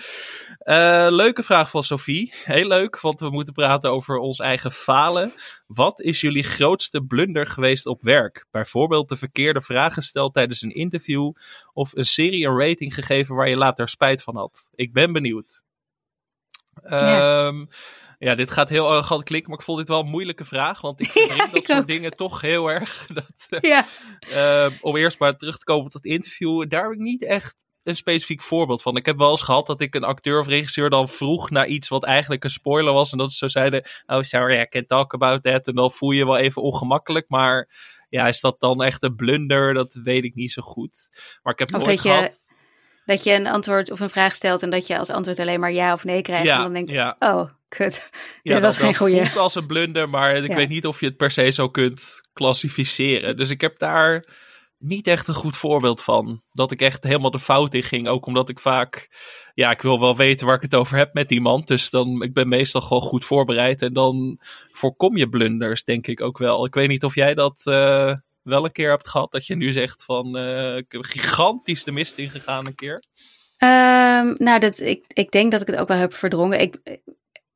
Uh, leuke vraag van Sophie. Heel leuk, want we moeten praten over ons eigen falen. Wat is jullie grootste blunder geweest op werk? Bijvoorbeeld de verkeerde vraag gesteld tijdens een interview of een serie een rating gegeven waar je later spijt van had. Ik ben benieuwd.
Ja.
Um, ja, dit gaat heel arrogant klinken, maar ik vond dit wel een moeilijke vraag. Want ik vind
Ja,
dat soort
ook.
dingen toch heel erg. Dat, eh,
Ja,
eh, om eerst maar terug te komen op dat interview. Daar heb ik niet echt een specifiek voorbeeld van. Ik heb wel eens gehad dat ik een acteur of regisseur dan vroeg naar iets wat eigenlijk een spoiler was. En dat ze zo zeiden, oh sorry, I can't talk about that. En dan voel je je wel even ongemakkelijk. Maar ja, is dat dan echt een blunder? Dat weet ik niet zo goed. Maar ik heb
Of
nooit
je
gehad...
dat je een antwoord of een vraag stelt en dat je als antwoord alleen maar ja of nee krijgt.
Ja,
en dan denk je,
ja.
oh, kut.
Ja,
Dit was
dat,
geen
dat
goeie.
voelt als een blunder, maar ik weet niet of je het per se zo kunt klassificeren. Dus ik heb daar niet echt een goed voorbeeld van. Dat ik echt helemaal de fout in ging. Ook omdat ik vaak, ja, ik wil wel weten waar ik het over heb met iemand. Dus dan, ik ben meestal gewoon goed voorbereid. En dan voorkom je blunders, denk ik ook wel. Ik weet niet of jij dat eh, wel een keer hebt gehad. Dat je nu zegt van, eh, ik heb gigantisch de mist ingegaan een keer.
Ehm, nou, dat, ik, ik denk dat ik het ook wel heb verdrongen. Ik,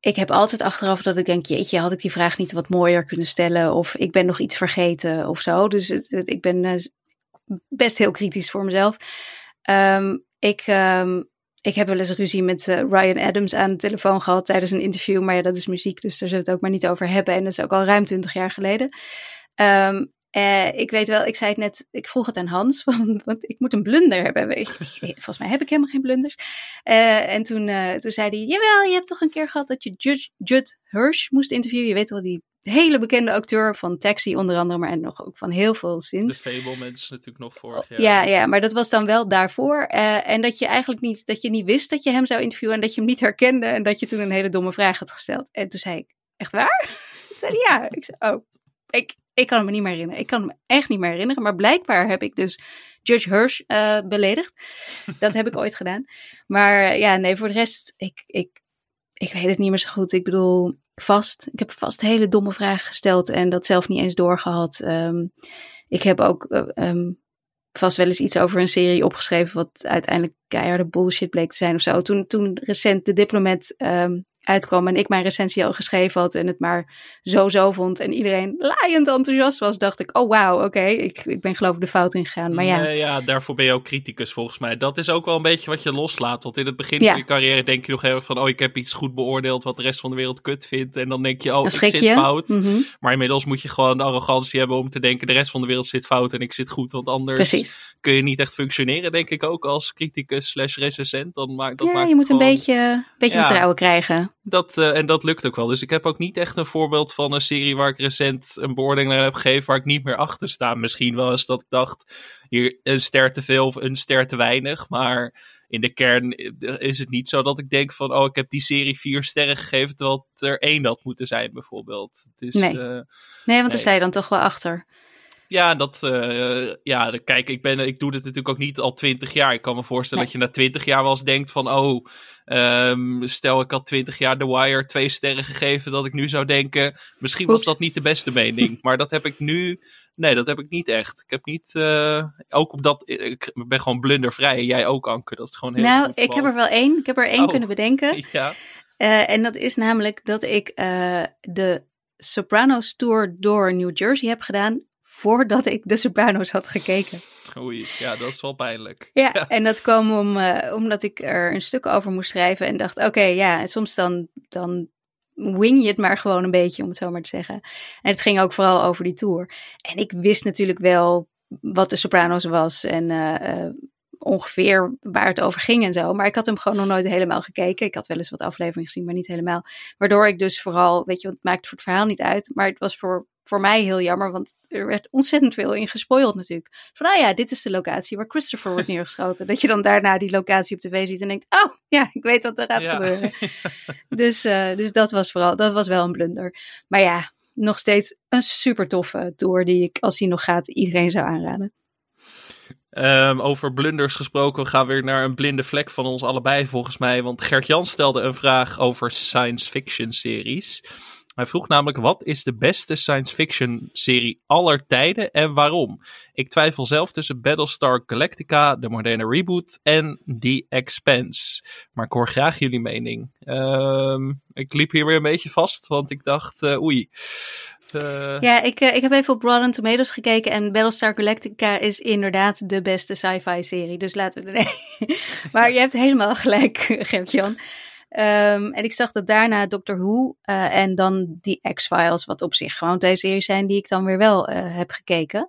ik heb altijd achteraf dat ik denk, jeetje, had ik die vraag niet wat mooier kunnen stellen? Of ik ben nog iets vergeten of zo. Dus ik ben eh, best heel kritisch voor mezelf. Ehm, ik, ehm, ik heb wel eens ruzie met eh, Ryan Adams aan de telefoon gehad tijdens een interview. Maar ja, dat is muziek, dus daar zullen we het ook maar niet over hebben. En dat is ook al ruim twintig jaar geleden. Eh, ik weet wel, ik zei het net, ik vroeg het aan Hans, want, want ik moet een blunder hebben. Ik, volgens mij heb ik helemaal geen blunders. Eh, en toen, eh, toen zei hij, jawel, je hebt toch een keer gehad dat je Judge, Judd Hirsch moest interviewen. Je weet wel, die hele bekende acteur van Taxi onder andere, maar en nog ook van heel veel
De
sinds.
Fablemans natuurlijk nog vorig jaar.
Ja, ja, maar dat was dan wel daarvoor. En dat je eigenlijk niet, dat je niet wist dat je hem zou interviewen en dat je hem niet herkende en dat je toen een hele domme vraag had gesteld. En toen zei ik, echt waar? Toen zei hij, ja. Ik zei, oh, ik, ik kan het me niet meer herinneren. Ik kan het me echt niet meer herinneren. Maar blijkbaar heb ik dus Judge Hirsch eh, beledigd. Dat heb ik ooit gedaan. Maar eh, ja, nee, voor de rest, ik, ik, ik weet het niet meer zo goed. Ik bedoel, vast. Ik heb vast hele domme vragen gesteld en dat zelf niet eens doorgehad. Ehm, ik heb ook eh, ehm, vast wel eens iets over een serie opgeschreven wat uiteindelijk keiharde bullshit bleek te zijn of zo. Toen, toen recent de diplomat ehm, uitkwam en ik mijn recensie al geschreven had en het maar zo zo vond en iedereen laaiend enthousiast was, dacht ik, oh wauw, oké, ik, ik ben geloof ik de fout ingegaan. Maar ja.
Nee, ja, daarvoor ben je ook criticus volgens mij. Dat is ook wel een beetje wat je loslaat. Want in het begin
Ja.
van je carrière denk je nog heel erg van, oh, ik heb iets goed beoordeeld wat de rest van de wereld kut vindt. En dan denk je, oh, ik zit
je.
fout.
Mhm,
Maar inmiddels moet je gewoon de arrogantie hebben om te denken, de rest van de wereld zit fout en ik zit goed. Want anders
Precies.
kun je niet echt functioneren, denk ik ook, als criticus slash recensent. Dan maakt, dat
ja,
maakt
je moet een beetje, beetje
Ja.
vertrouwen krijgen.
Dat, eh, en dat lukt ook wel. Dus ik heb ook niet echt een voorbeeld van een serie waar ik recent een beoordeling naar heb gegeven waar ik niet meer achter sta. Misschien wel eens dat ik dacht, hier een ster te veel of een ster te weinig. Maar in de kern is het niet zo dat ik denk van, oh, ik heb die serie vier sterren gegeven terwijl het er één had moeten zijn bijvoorbeeld. Is,
Nee.
eh,
Nee, want daar
Nee.
sta je dan toch wel achter.
Ja, dat, eh, ja, kijk, ik, ben, ik doe dit natuurlijk ook niet al twintig jaar. Ik kan me voorstellen
Nee.
dat je na twintig jaar wel eens denkt van, oh, ehm, stel ik had twintig jaar The Wire twee sterren gegeven, dat ik nu zou denken, misschien was dat niet de beste mening. maar dat heb ik nu, nee, dat heb ik niet echt. Ik heb niet, eh, ook op dat, ik ben gewoon blundervrij. En jij ook, Anke, dat is gewoon heel
nou, ik heb er wel één. Ik heb er één
Oh.
kunnen bedenken.
Ja,
Eh, en dat is namelijk dat ik eh, de Sopranos Tour door New Jersey heb gedaan voordat ik de Sopranos had gekeken.
oei, ja, dat is wel pijnlijk.
Ja, en dat kwam om, eh, omdat ik er een stuk over moest schrijven en dacht, oké, ja, en soms dan, dan wing je het maar gewoon een beetje, om het zo maar te zeggen. En het ging ook vooral over die tour. En ik wist natuurlijk wel wat de Sopranos was en eh, eh, ongeveer waar het over ging en zo. Maar ik had hem gewoon nog nooit helemaal gekeken. Ik had wel eens wat afleveringen gezien, maar niet helemaal. Waardoor ik dus vooral, weet je, want het maakt voor het verhaal niet uit. Maar het was voor, voor mij heel jammer, want er werd ontzettend veel in gespoild natuurlijk. Van, nou ja, dit is de locatie waar Christopher wordt neergeschoten. dat je dan daarna die locatie op tv ziet en denkt, oh ja, ik weet wat er gaat
Ja.
gebeuren. dus, eh, dus dat was vooral, dat was wel een blunder. Maar ja, nog steeds een super toffe tour die ik, als die nog gaat, iedereen zou aanraden.
Ehm, over blunders gesproken, we gaan weer naar een blinde vlek van ons allebei volgens mij. Want Gert-Jan stelde een vraag over science fiction series. Hij vroeg namelijk, wat is de beste science fiction serie aller tijden en waarom? Ik twijfel zelf tussen Battlestar Galactica, de moderne reboot, en The Expanse. Maar ik hoor graag jullie mening. Ehm, ik liep hier weer een beetje vast, want ik dacht, eh, oei. Eh,
Ja, ik, eh, ik heb even op Rotten Tomatoes gekeken en Battlestar Galactica is inderdaad de beste sci-fi serie. Dus laten we er... maar je hebt helemaal gelijk, Gert-Jan. Ehm, en ik zag dat daarna Doctor Who eh, en dan die X-Files, wat op zich gewoon twee series zijn die ik dan weer wel eh, heb gekeken.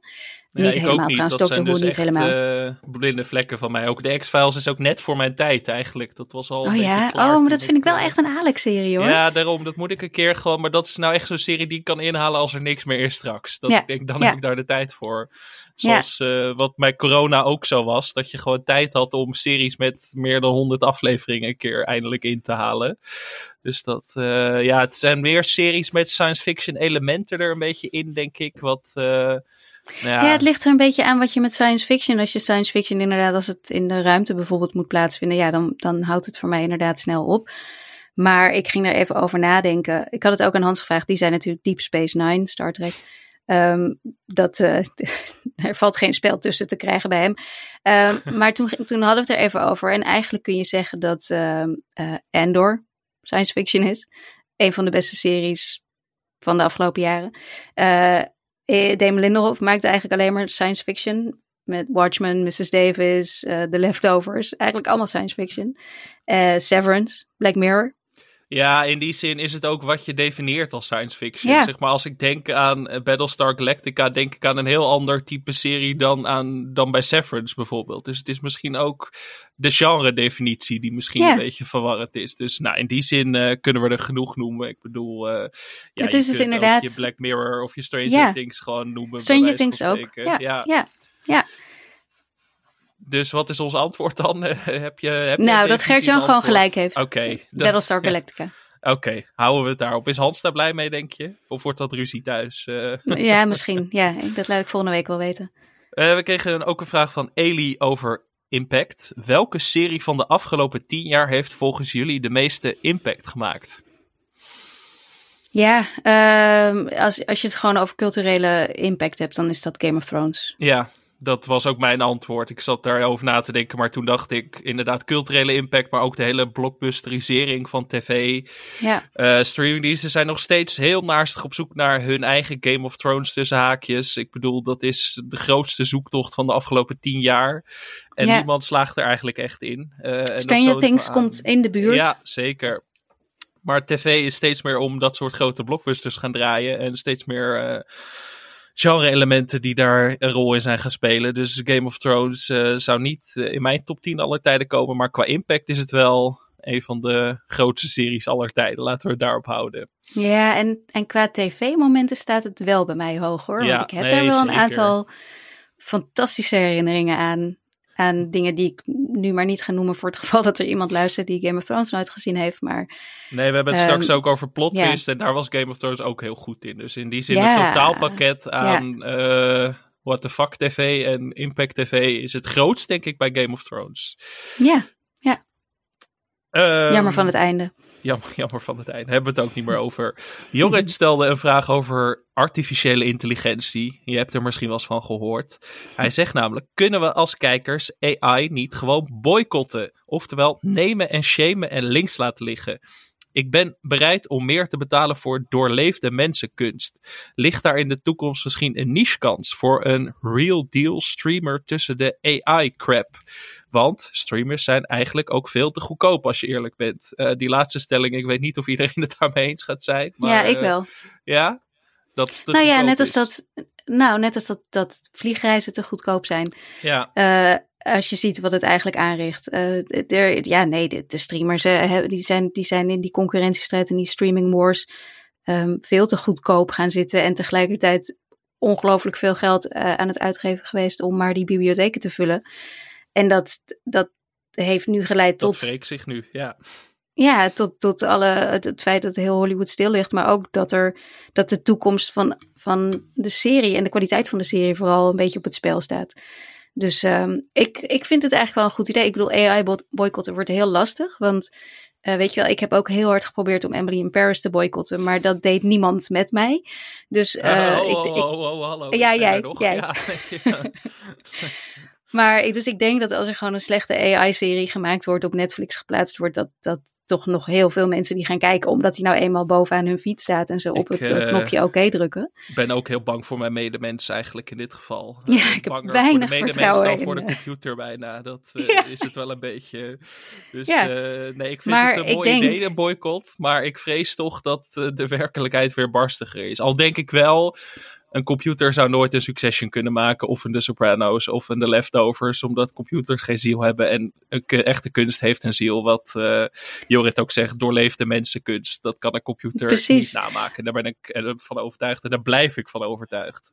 Ja,
niet
ik
helemaal
niet.
trouwens,
Dat
Doctor Who
dus
niet
echt,
helemaal.
eh, blinde vlekken van mij. Ook de X-Files is ook net voor mijn tijd eigenlijk. Dat was al
oh ja, oh, maar dat vind ik wel
eh,
echt een Alex-serie hoor.
Ja, daarom. Dat moet ik een keer gewoon. Maar dat is nou echt zo'n serie die ik kan inhalen als er niks meer is straks. Dat
Ja,
ik denk, dan
ja.
heb ik daar de tijd voor. Zoals eh, wat bij corona ook zo was. Dat je gewoon tijd had om series met meer dan 100 afleveringen een keer eindelijk in te halen. Dus dat, ja, het zijn weer series met science fiction elementen er een beetje in, denk ik. Wat, ja,
het ligt er een beetje aan wat je met science fiction. Als je science fiction inderdaad, als het in de ruimte bijvoorbeeld moet plaatsvinden, ja, dan, dan houdt het voor mij inderdaad snel op. Maar ik ging er even over nadenken. Ik had het ook aan Hans gevraagd. Die zei natuurlijk Deep Space Nine, Star Trek. Ehm, dat, eh, er valt geen spel tussen te krijgen bij hem. Ehm, maar toen, toen hadden we het er even over. En eigenlijk kun je zeggen dat ehm eh, Andor science fiction is. Een van de beste series van de afgelopen jaren. Eh eh, Damon maakte eigenlijk alleen maar science fiction. Met Watchmen, Mrs. Davis, eh The Leftovers. Eigenlijk allemaal science fiction. Eh, Severance, Black Mirror.
Ja, in die zin is het ook wat je definieert als science fiction.
Ja.
Zeg maar, als ik denk aan eh, Battlestar Galactica, denk ik aan een heel ander type serie dan, aan, dan bij Severance bijvoorbeeld. Dus het is misschien ook de genre-definitie die misschien
Ja.
een beetje verwarrend is. Dus nou, in die zin eh, kunnen we er genoeg noemen. Ik bedoel, eh, ja,
Het
je
is dus inderdaad-
je Black Mirror of je Stranger
Ja.
Things gewoon noemen.
Stranger Things ook.
spreken.
Ja, ja.
Dus wat is ons antwoord dan? heb je, heb je
Nou, dat Gert-Jan gewoon gelijk heeft.
Oké. dat-
Battlestar Galactica.
Oké, houden we het daarop. Is Hans daar blij mee, denk je? Of wordt dat ruzie thuis? Eh,
ja, misschien. Ja, dat laat ik volgende week wel weten.
eh, we kregen ook een vraag van Eli over impact. Welke serie van de afgelopen tien jaar heeft volgens jullie de meeste impact gemaakt?
Ja, ehm, als, als je het gewoon over culturele impact hebt, dan is dat Game of Thrones.
Ja, dat was ook mijn antwoord. Ik zat daarover na te denken, maar toen dacht ik inderdaad culturele impact, maar ook de hele blockbusterisering van tv.
Ja.
Uh, streamingdiensten zijn nog steeds heel naastig op zoek naar hun eigen Game of Thrones tussen haakjes. Ik bedoel, dat is de grootste zoektocht van de afgelopen tien jaar. En
Ja.
niemand slaagt er eigenlijk echt in. Uh,
Stranger Things komt in de buurt.
Ja, zeker. Maar tv is steeds meer om dat soort grote blockbusters gaan draaien. En steeds meer eh, genre-elementen die daar een rol in zijn gaan spelen. Dus Game of Thrones eh, zou niet eh, in mijn top 10 aller tijden komen. Maar qua impact is het wel een van de grootste series aller tijden. Laten we het daarop houden.
Ja, en, en qua tv-momenten staat het wel bij mij hoog hoor.
Ja,
Want ik heb
nee,
daar wel een aantal fantastische herinneringen aan. Aan dingen die ik nu maar niet ga noemen voor het geval dat er iemand luistert die Game of Thrones nooit gezien heeft. Maar
Nee, we hebben het
Ehm,
straks ook over plot twist. En daar was Game of Thrones ook heel goed in. Dus in die zin
Ja.
het totaalpakket aan eh What the Fuck TV en Impact TV is het grootst, denk ik, bij Game of Thrones.
ja,
Ehm,
jammer van het einde.
Jammer, jammer van het einde. Hebben we het ook niet meer over. Jorrit stelde een vraag over artificiële intelligentie. Je hebt er misschien wel eens van gehoord. Hij zegt namelijk: kunnen we als kijkers AI niet gewoon boycotten? Oftewel nemen en shamen en links laten liggen. Ik ben bereid om meer te betalen voor doorleefde mensenkunst. Ligt daar in de toekomst misschien een niche kans voor een real deal streamer tussen de AI crap? Want streamers zijn eigenlijk ook veel te goedkoop als je eerlijk bent. Eh, die laatste stelling, ik weet niet of iedereen het daarmee eens gaat zijn. Maar,
ja, ik
eh,
wel.
ja? Dat
nou ja, net als
is.
dat, nou, net als dat, dat vliegreizen te goedkoop zijn.
Ja,
Eh, als je ziet wat het eigenlijk aanricht. Er, ja, nee, de, de streamers die, zijn, die zijn in die concurrentiestrijd en die streaming wars ehm, veel te goedkoop gaan zitten. En tegelijkertijd ongelooflijk veel geld aan het uitgeven geweest om maar die bibliotheken te vullen. En dat, dat heeft nu geleid
dat
tot,
wreekt zich nu. Ja,
ja, tot, tot alle, het, het feit dat heel Hollywood stil ligt. Maar ook dat, er, dat de toekomst van, van de serie en de kwaliteit van de serie vooral een beetje op het spel staat. Dus ehm, ik, ik vind het eigenlijk wel een goed idee. Ik bedoel, AI bot- boycotten wordt heel lastig. Want eh, weet je wel, ik heb ook heel hard geprobeerd om Emily in Paris te boycotten. Maar dat deed niemand met mij. Dus eh,
oh,
ik,
oh,
ik,
oh, oh, hallo.
Ja, jij, jij.
Ja, ja.
Maar ik- dus ik denk dat als er gewoon een slechte AI-serie gemaakt wordt, op Netflix geplaatst wordt, dat, dat toch nog heel veel mensen die gaan kijken, omdat die nou eenmaal bovenaan hun feed staat en ze op
Ik,
het eh,
eh,
knopje oké drukken.
Ik ben ook heel bang voor mijn medemens eigenlijk in dit geval.
Ja,
Eh,
ik heb weinig
voor de
vertrouwen
dan
in,
voor de computer bijna. Dat
Ja.
is het wel een beetje. Dus
Ja.
nee, ik vind
Maar
het een mooi
denk-
idee, een boycott. Maar ik vrees toch dat de werkelijkheid weer barstiger is. Al denk ik wel, een computer zou nooit een Succession kunnen maken. Of een The Sopranos of een The Leftovers. Omdat computers geen ziel hebben. En een echte kunst heeft een ziel. Wat eh Jorrit ook zegt, doorleefde mensenkunst. Dat kan een computer
Precies.
niet namaken. Daar ben ik eh, van overtuigd. En daar blijf ik van overtuigd.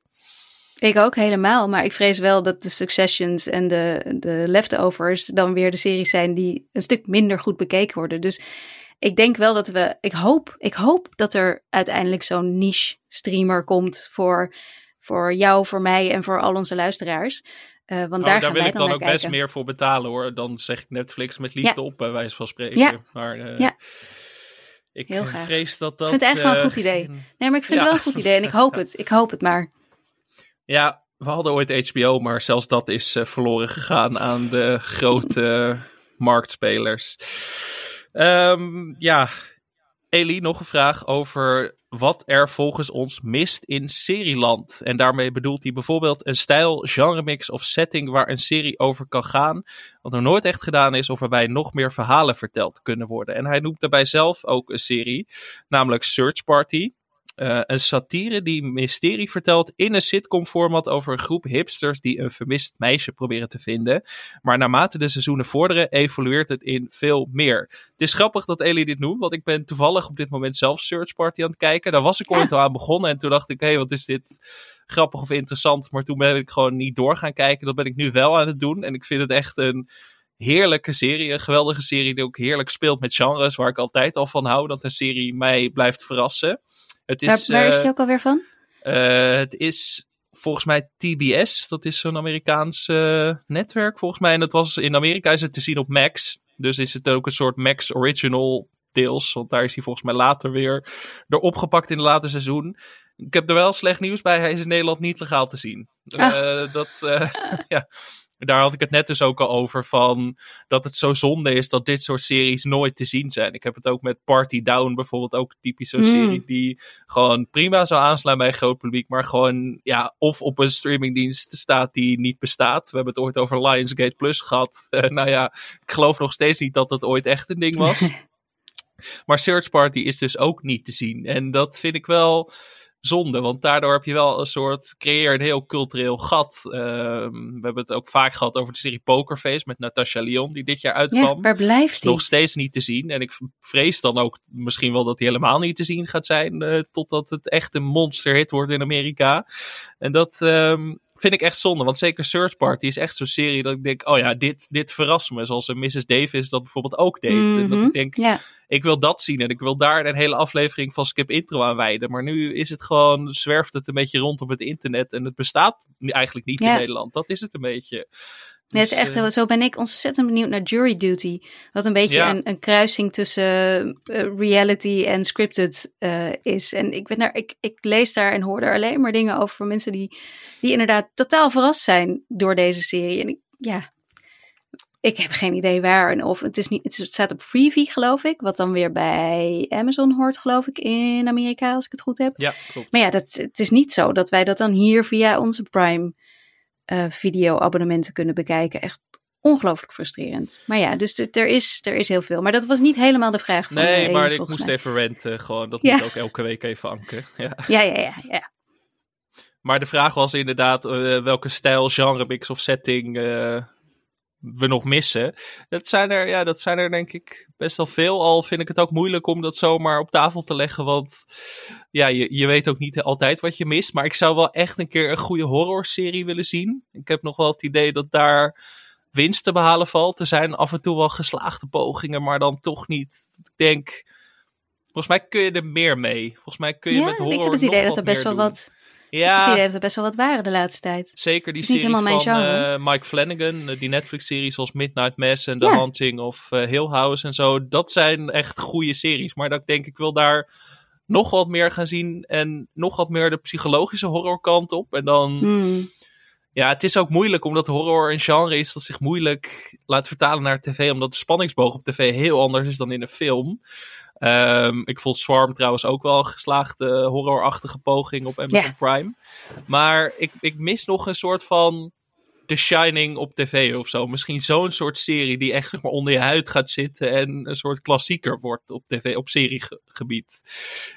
Ik ook helemaal, maar ik vrees wel dat de Successions en de, de Leftovers dan weer de series zijn die een stuk minder goed bekeken worden. Dus ik denk wel dat we, ik hoop, ik hoop dat er uiteindelijk zo'n niche streamer komt voor, voor jou, voor mij en voor al onze luisteraars. Eh, want
Oh,
daar
daar wil ik
dan
ook best meer voor betalen hoor. Dan zeg ik Netflix met liefde op, bij wijze van spreken.
Ja.
Maar eh,
Ja.
ik
Heel
eh,
graag.
vrees dat dat...
Ik vind het eigenlijk wel een
eh,
goed idee.
geen-
Nee, maar ik vind
Ja.
het wel een goed idee en ik hoop het. Ik hoop het maar.
Ja, we hadden ooit HBO, maar zelfs dat is eh, verloren gegaan aan de grote marktspelers. Ehm, ja, Elie, nog een vraag over wat er volgens ons mist in serieland. En daarmee bedoelt hij bijvoorbeeld een stijl, genremix of setting waar een serie over kan gaan. Wat nog nooit echt gedaan is of waarbij nog meer verhalen verteld kunnen worden. En hij noemt daarbij zelf ook een serie, namelijk Search Party. Eh, een satire die mysterie vertelt in een sitcom-format over een groep hipsters die een vermist meisje proberen te vinden. Maar naarmate de seizoenen vorderen, evolueert het in veel meer. Het is grappig dat Ellie dit noemt, want ik ben toevallig op dit moment zelf Search Party aan het kijken. Daar was ik ooit al aan begonnen en toen dacht ik, hé, hey, wat is dit grappig of interessant. Maar toen ben ik gewoon niet door gaan kijken. Dat ben ik nu wel aan het doen en ik vind het echt een heerlijke serie, een geweldige serie die ook heerlijk speelt met genres waar ik altijd al van hou, dat een serie mij blijft verrassen. Het
Waar,
is,
waar is
eh,
die ook alweer van?
eh, het is volgens mij TBS. Dat is zo'n Amerikaans netwerk volgens mij. En dat was in Amerika is het te zien op Max. Dus is het ook een soort Max original deels. Want daar is hij volgens mij later weer door opgepakt in het late seizoen. Ik heb er wel slecht nieuws bij. Hij is in Nederland niet legaal te zien.
Ah.
Eh, dat, eh, ja. Daar had ik het net dus ook al over van dat het zo zonde is dat dit soort series nooit te zien zijn. Ik heb het ook met Party Down bijvoorbeeld ook typisch zo'n
Mm.
serie die gewoon prima zou aanslaan bij een groot publiek, maar gewoon ja, of op een streamingdienst staat die niet bestaat. We hebben het ooit over Lionsgate Plus gehad. Eh, nou ja, ik geloof nog steeds niet dat dat ooit echt een ding was. Maar Search Party is dus ook niet te zien. En dat vind ik wel zonde, want daardoor heb je wel een soort, creëer een heel cultureel gat. Ehm, we hebben het ook vaak gehad over de serie Pokerface met Natasha Lyon, die dit jaar
Ja,
uitkwam.
waar blijft hij?
Nog steeds niet te zien. En ik vrees dan ook misschien wel dat hij helemaal niet te zien gaat zijn. eh, totdat het echt een monsterhit wordt in Amerika. En dat ehm, vind ik echt zonde. Want zeker Search Party is echt zo'n serie dat ik denk: oh ja, dit, dit verrast me. Zoals Mrs. Davis dat bijvoorbeeld ook deed. En dat
Mhm.
ik denk:
Ja,
ik wil dat zien. En ik wil daar een hele aflevering van Skip Intro aan wijden. Maar nu is het gewoon, zwerft het een beetje rond op het internet. En het bestaat eigenlijk niet in. Nederland. Dat is het een beetje.
Nee, het is
Dus,
echt
eh,
heel, zo ben ik ontzettend benieuwd naar Jury Duty. Wat een beetje
Ja.
een, een kruising tussen eh, reality en scripted eh, is. En ik, ben daar, ik, ik lees daar en hoor daar alleen maar dingen over van mensen die, die inderdaad totaal verrast zijn door deze serie. En ik, ja, ik heb geen idee waar. En of het, is niet, het staat op Freevee, geloof ik. Wat dan weer bij Amazon hoort, geloof ik, in Amerika, als ik het goed heb.
Ja, klopt.
Maar ja, dat, het is niet zo dat wij dat dan hier via onze Prime eh video-abonnementen kunnen bekijken. Echt ongelooflijk frustrerend. Maar ja, dus er is, er is heel veel. Maar dat was niet helemaal de vraag van
Nee, maar ik moest
mij.
even renten. Gewoon, dat
Ja.
moet ook elke week even anken. Ja.
Ja, ja, ja, ja.
Maar de vraag was inderdaad eh, welke stijl, genre, mix of setting eh, we nog missen. Dat zijn, er, ja, dat zijn er denk ik best wel veel. Al vind ik het ook moeilijk om dat zomaar op tafel te leggen. Want ja, je, je weet ook niet altijd wat je mist. Maar ik zou wel echt een keer een goede horrorserie willen zien. Ik heb nog wel het idee dat daar winst te behalen valt. Er zijn af en toe wel geslaagde pogingen, maar dan toch niet. Ik denk... Volgens mij kun je er meer mee. Volgens mij kun je
Ja,
met horror
ik heb het idee dat er best wel
doen.
wat.
Ja,
Het idee dat er best wel wat waren de laatste tijd.
Zeker die
helemaal
van eh, Mike Flanagan, eh, die Netflix-series zoals Midnight Mass en The
Ja.
Haunting of eh, Hill House en zo. Dat zijn echt goede series. Maar dat ik denk, ik wil daar nog wat meer gaan zien en nog wat meer de psychologische horrorkant op. En dan,
Hmm.
ja, het is ook moeilijk omdat horror een genre is dat zich moeilijk laat vertalen naar tv, omdat de spanningsboog op tv heel anders is dan in een film. Ehm, ik vond Swarm trouwens ook wel een geslaagde horrorachtige poging op Amazon
Ja.
Prime. Maar ik, ik mis nog een soort van The Shining op tv of zo. Misschien zo'n soort serie die echt zeg maar, onder je huid gaat zitten en een soort klassieker wordt op tv, op seriegebied.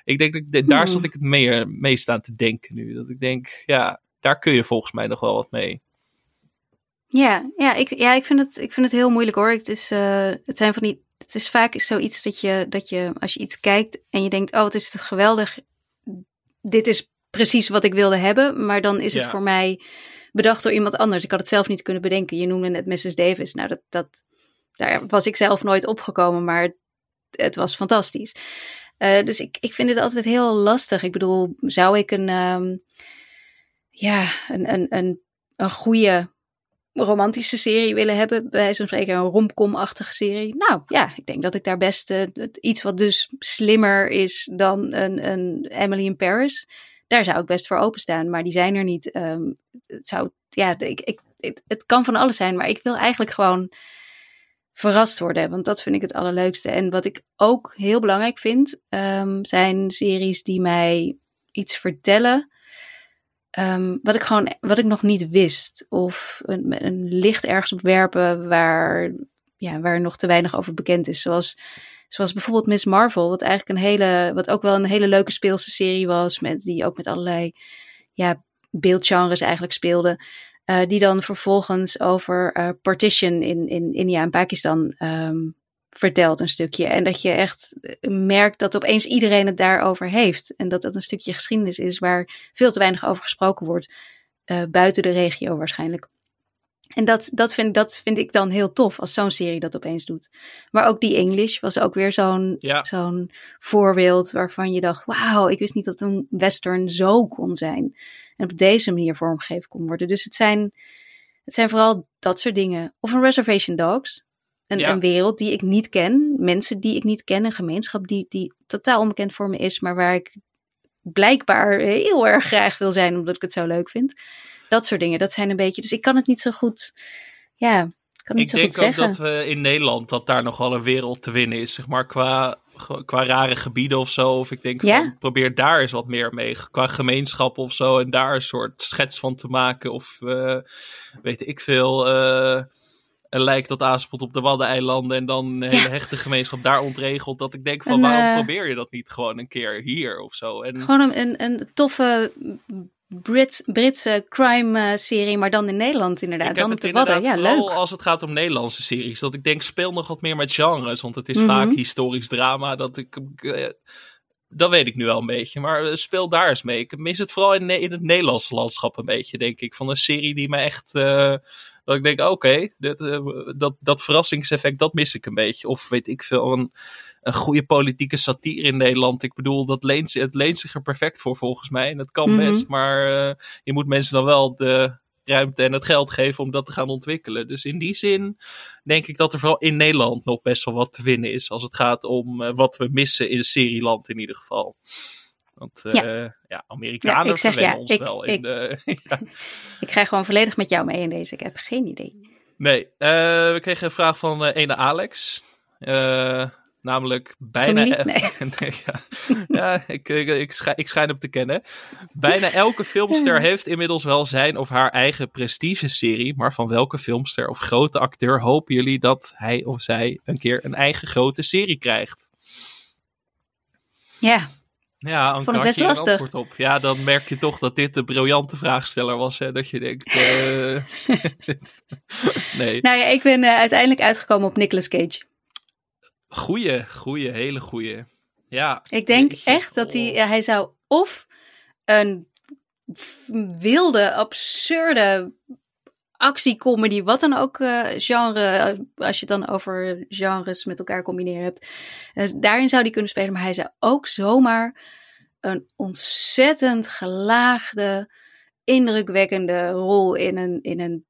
Ik denk dat daar
Hmm.
zat ik het meer, meest aan te denken nu. Dat ik denk, ja, daar kun je volgens mij nog wel wat mee.
Ja, ja, ik, ja ik, vind het, ik vind het heel moeilijk hoor. Het is, eh, het zijn van die. Het is vaak zoiets dat je, dat je, als je iets kijkt en je denkt, oh, het is geweldig. Dit is precies wat ik wilde hebben. Maar dan is het
Ja.
voor mij bedacht door iemand anders. Ik had het zelf niet kunnen bedenken. Je noemde net Mrs. Davis. Nou, dat, dat, daar was ik zelf nooit opgekomen, maar het, het was fantastisch. Eh, dus ik, ik vind het altijd heel lastig. Ik bedoel, zou ik een, ehm, ja, een, een, een, een goede romantische serie willen hebben, bij zo'n spreken een romcom-achtige serie. Nou ja, ik denk dat ik daar best eh, iets wat dus slimmer is dan een, een Emily in Paris. Daar zou ik best voor openstaan, maar die zijn er niet. Ehm, het zou, ja, ik, ik, het kan van alles zijn, maar ik wil eigenlijk gewoon verrast worden, want dat vind ik het allerleukste. En wat ik ook heel belangrijk vind, ehm, zijn series die mij iets vertellen Ehm, wat ik gewoon, wat ik nog niet wist. Of een, een licht ergens op werpen waar, ja, waar nog te weinig over bekend is. Zoals, zoals bijvoorbeeld Miss Marvel, wat eigenlijk een hele, wat ook wel een hele leuke speelse serie was. Met, die ook met allerlei ja, beeldgenres eigenlijk speelde. eh, die dan vervolgens over eh, partition in, in India en Pakistan ehm, vertelt een stukje. En dat je echt merkt dat opeens iedereen het daarover heeft. En dat dat een stukje geschiedenis is waar veel te weinig over gesproken wordt. eh, buiten de regio waarschijnlijk. En dat, dat, vind, dat vind ik dan heel tof als zo'n serie dat opeens doet. Maar ook die English was ook weer zo'n
Ja.
zo'n voorbeeld waarvan je dacht: wauw, ik wist niet dat een western zo kon zijn. En op deze manier vormgegeven kon worden. Dus het zijn, het zijn vooral dat soort dingen. Of een Reservation Dogs. Een,
Ja.
een wereld die ik niet ken, mensen die ik niet ken, een gemeenschap die, die totaal onbekend voor me is, maar waar ik blijkbaar heel erg graag wil zijn omdat ik het zo leuk vind. Dat soort dingen, dat zijn een beetje. Dus ik kan het niet zo goed. Ja, ik kan het niet
Ik
zo goed
denk ook
zeggen.
dat we in Nederland dat daar nog wel een wereld te winnen is, zeg maar qua, qua rare gebieden of zo. Of ik denk
Ja.
van probeer daar eens wat meer mee, qua gemeenschap of zo, en daar een soort schets van te maken. Of eh, weet ik veel. eh, een lijk dat aanspoelt op de Waddeneilanden en dan een hele hechte gemeenschap daar ontregelt. Dat ik denk van
Een,
waarom
eh,
probeer je dat niet gewoon een keer hier of zo? En
Gewoon een, een, een toffe Brit, Britse crime-serie, maar dan in Nederland inderdaad.
Ik
dan op de Wadden. Ja, leuk.
als het gaat om Nederlandse series. Dat ik denk, speel nog wat meer met genres. Want het is
Mhm.
vaak historisch drama. Dat ik... eh, dat weet ik nu wel een beetje. Maar eh, speel daar eens mee. Ik mis het vooral in, in het Nederlandse landschap een beetje, denk ik. Van een serie die me echt... eh, dat ik denk, oké, eh, dat, dat verrassingseffect, dat mis ik een beetje. Of weet ik veel, een, een goede politieke satire in Nederland. Ik bedoel, dat leent, het leent zich er perfect voor volgens mij. En dat kan
Mhm.
best. Maar eh, je moet mensen dan wel de ruimte en het geld geven om dat te gaan ontwikkelen. Dus in die zin denk ik dat er vooral in Nederland nog best wel wat te winnen is. Als het gaat om eh, wat we missen in serieland in ieder geval. Want eh, ja.
Ja,
Amerikanen
ik zeg ja.
ons
Ik-
wel. In
ik-
de, ja.
Ik ga gewoon volledig met jou mee in deze. Ik heb geen idee.
Nee, eh, we kregen een vraag van eh, ene Alex. Eh, namelijk bijna...
Familie? Nee.
Nee, ja, ja ik, ik, ik, schijn, ik schijn hem te kennen. Bijna elke filmster heeft inmiddels wel zijn of haar eigen prestige-serie. Maar van welke filmster of grote acteur hopen jullie dat hij of zij een keer een eigen grote serie krijgt?
Ja,
Ja, Anke,
Vond ik best
een
lastig.
op? Ja, dan merk je toch dat dit de briljante vraagsteller was. Hè? Dat je denkt... eh, nee.
nou ja, ik ben eh, uiteindelijk uitgekomen op Nicolas Cage.
Goeie, goeie, hele goeie. Ja.
Ik denk
jeetje,
echt dat hij,
oh.
hij zou of een wilde, absurde actiecomedy, wat dan ook eh, genre, eh, als je het dan over genres met elkaar combineren hebt. Dus daarin zou hij kunnen spelen, maar hij zou ook zomaar een ontzettend gelaagde, indrukwekkende rol in een, in een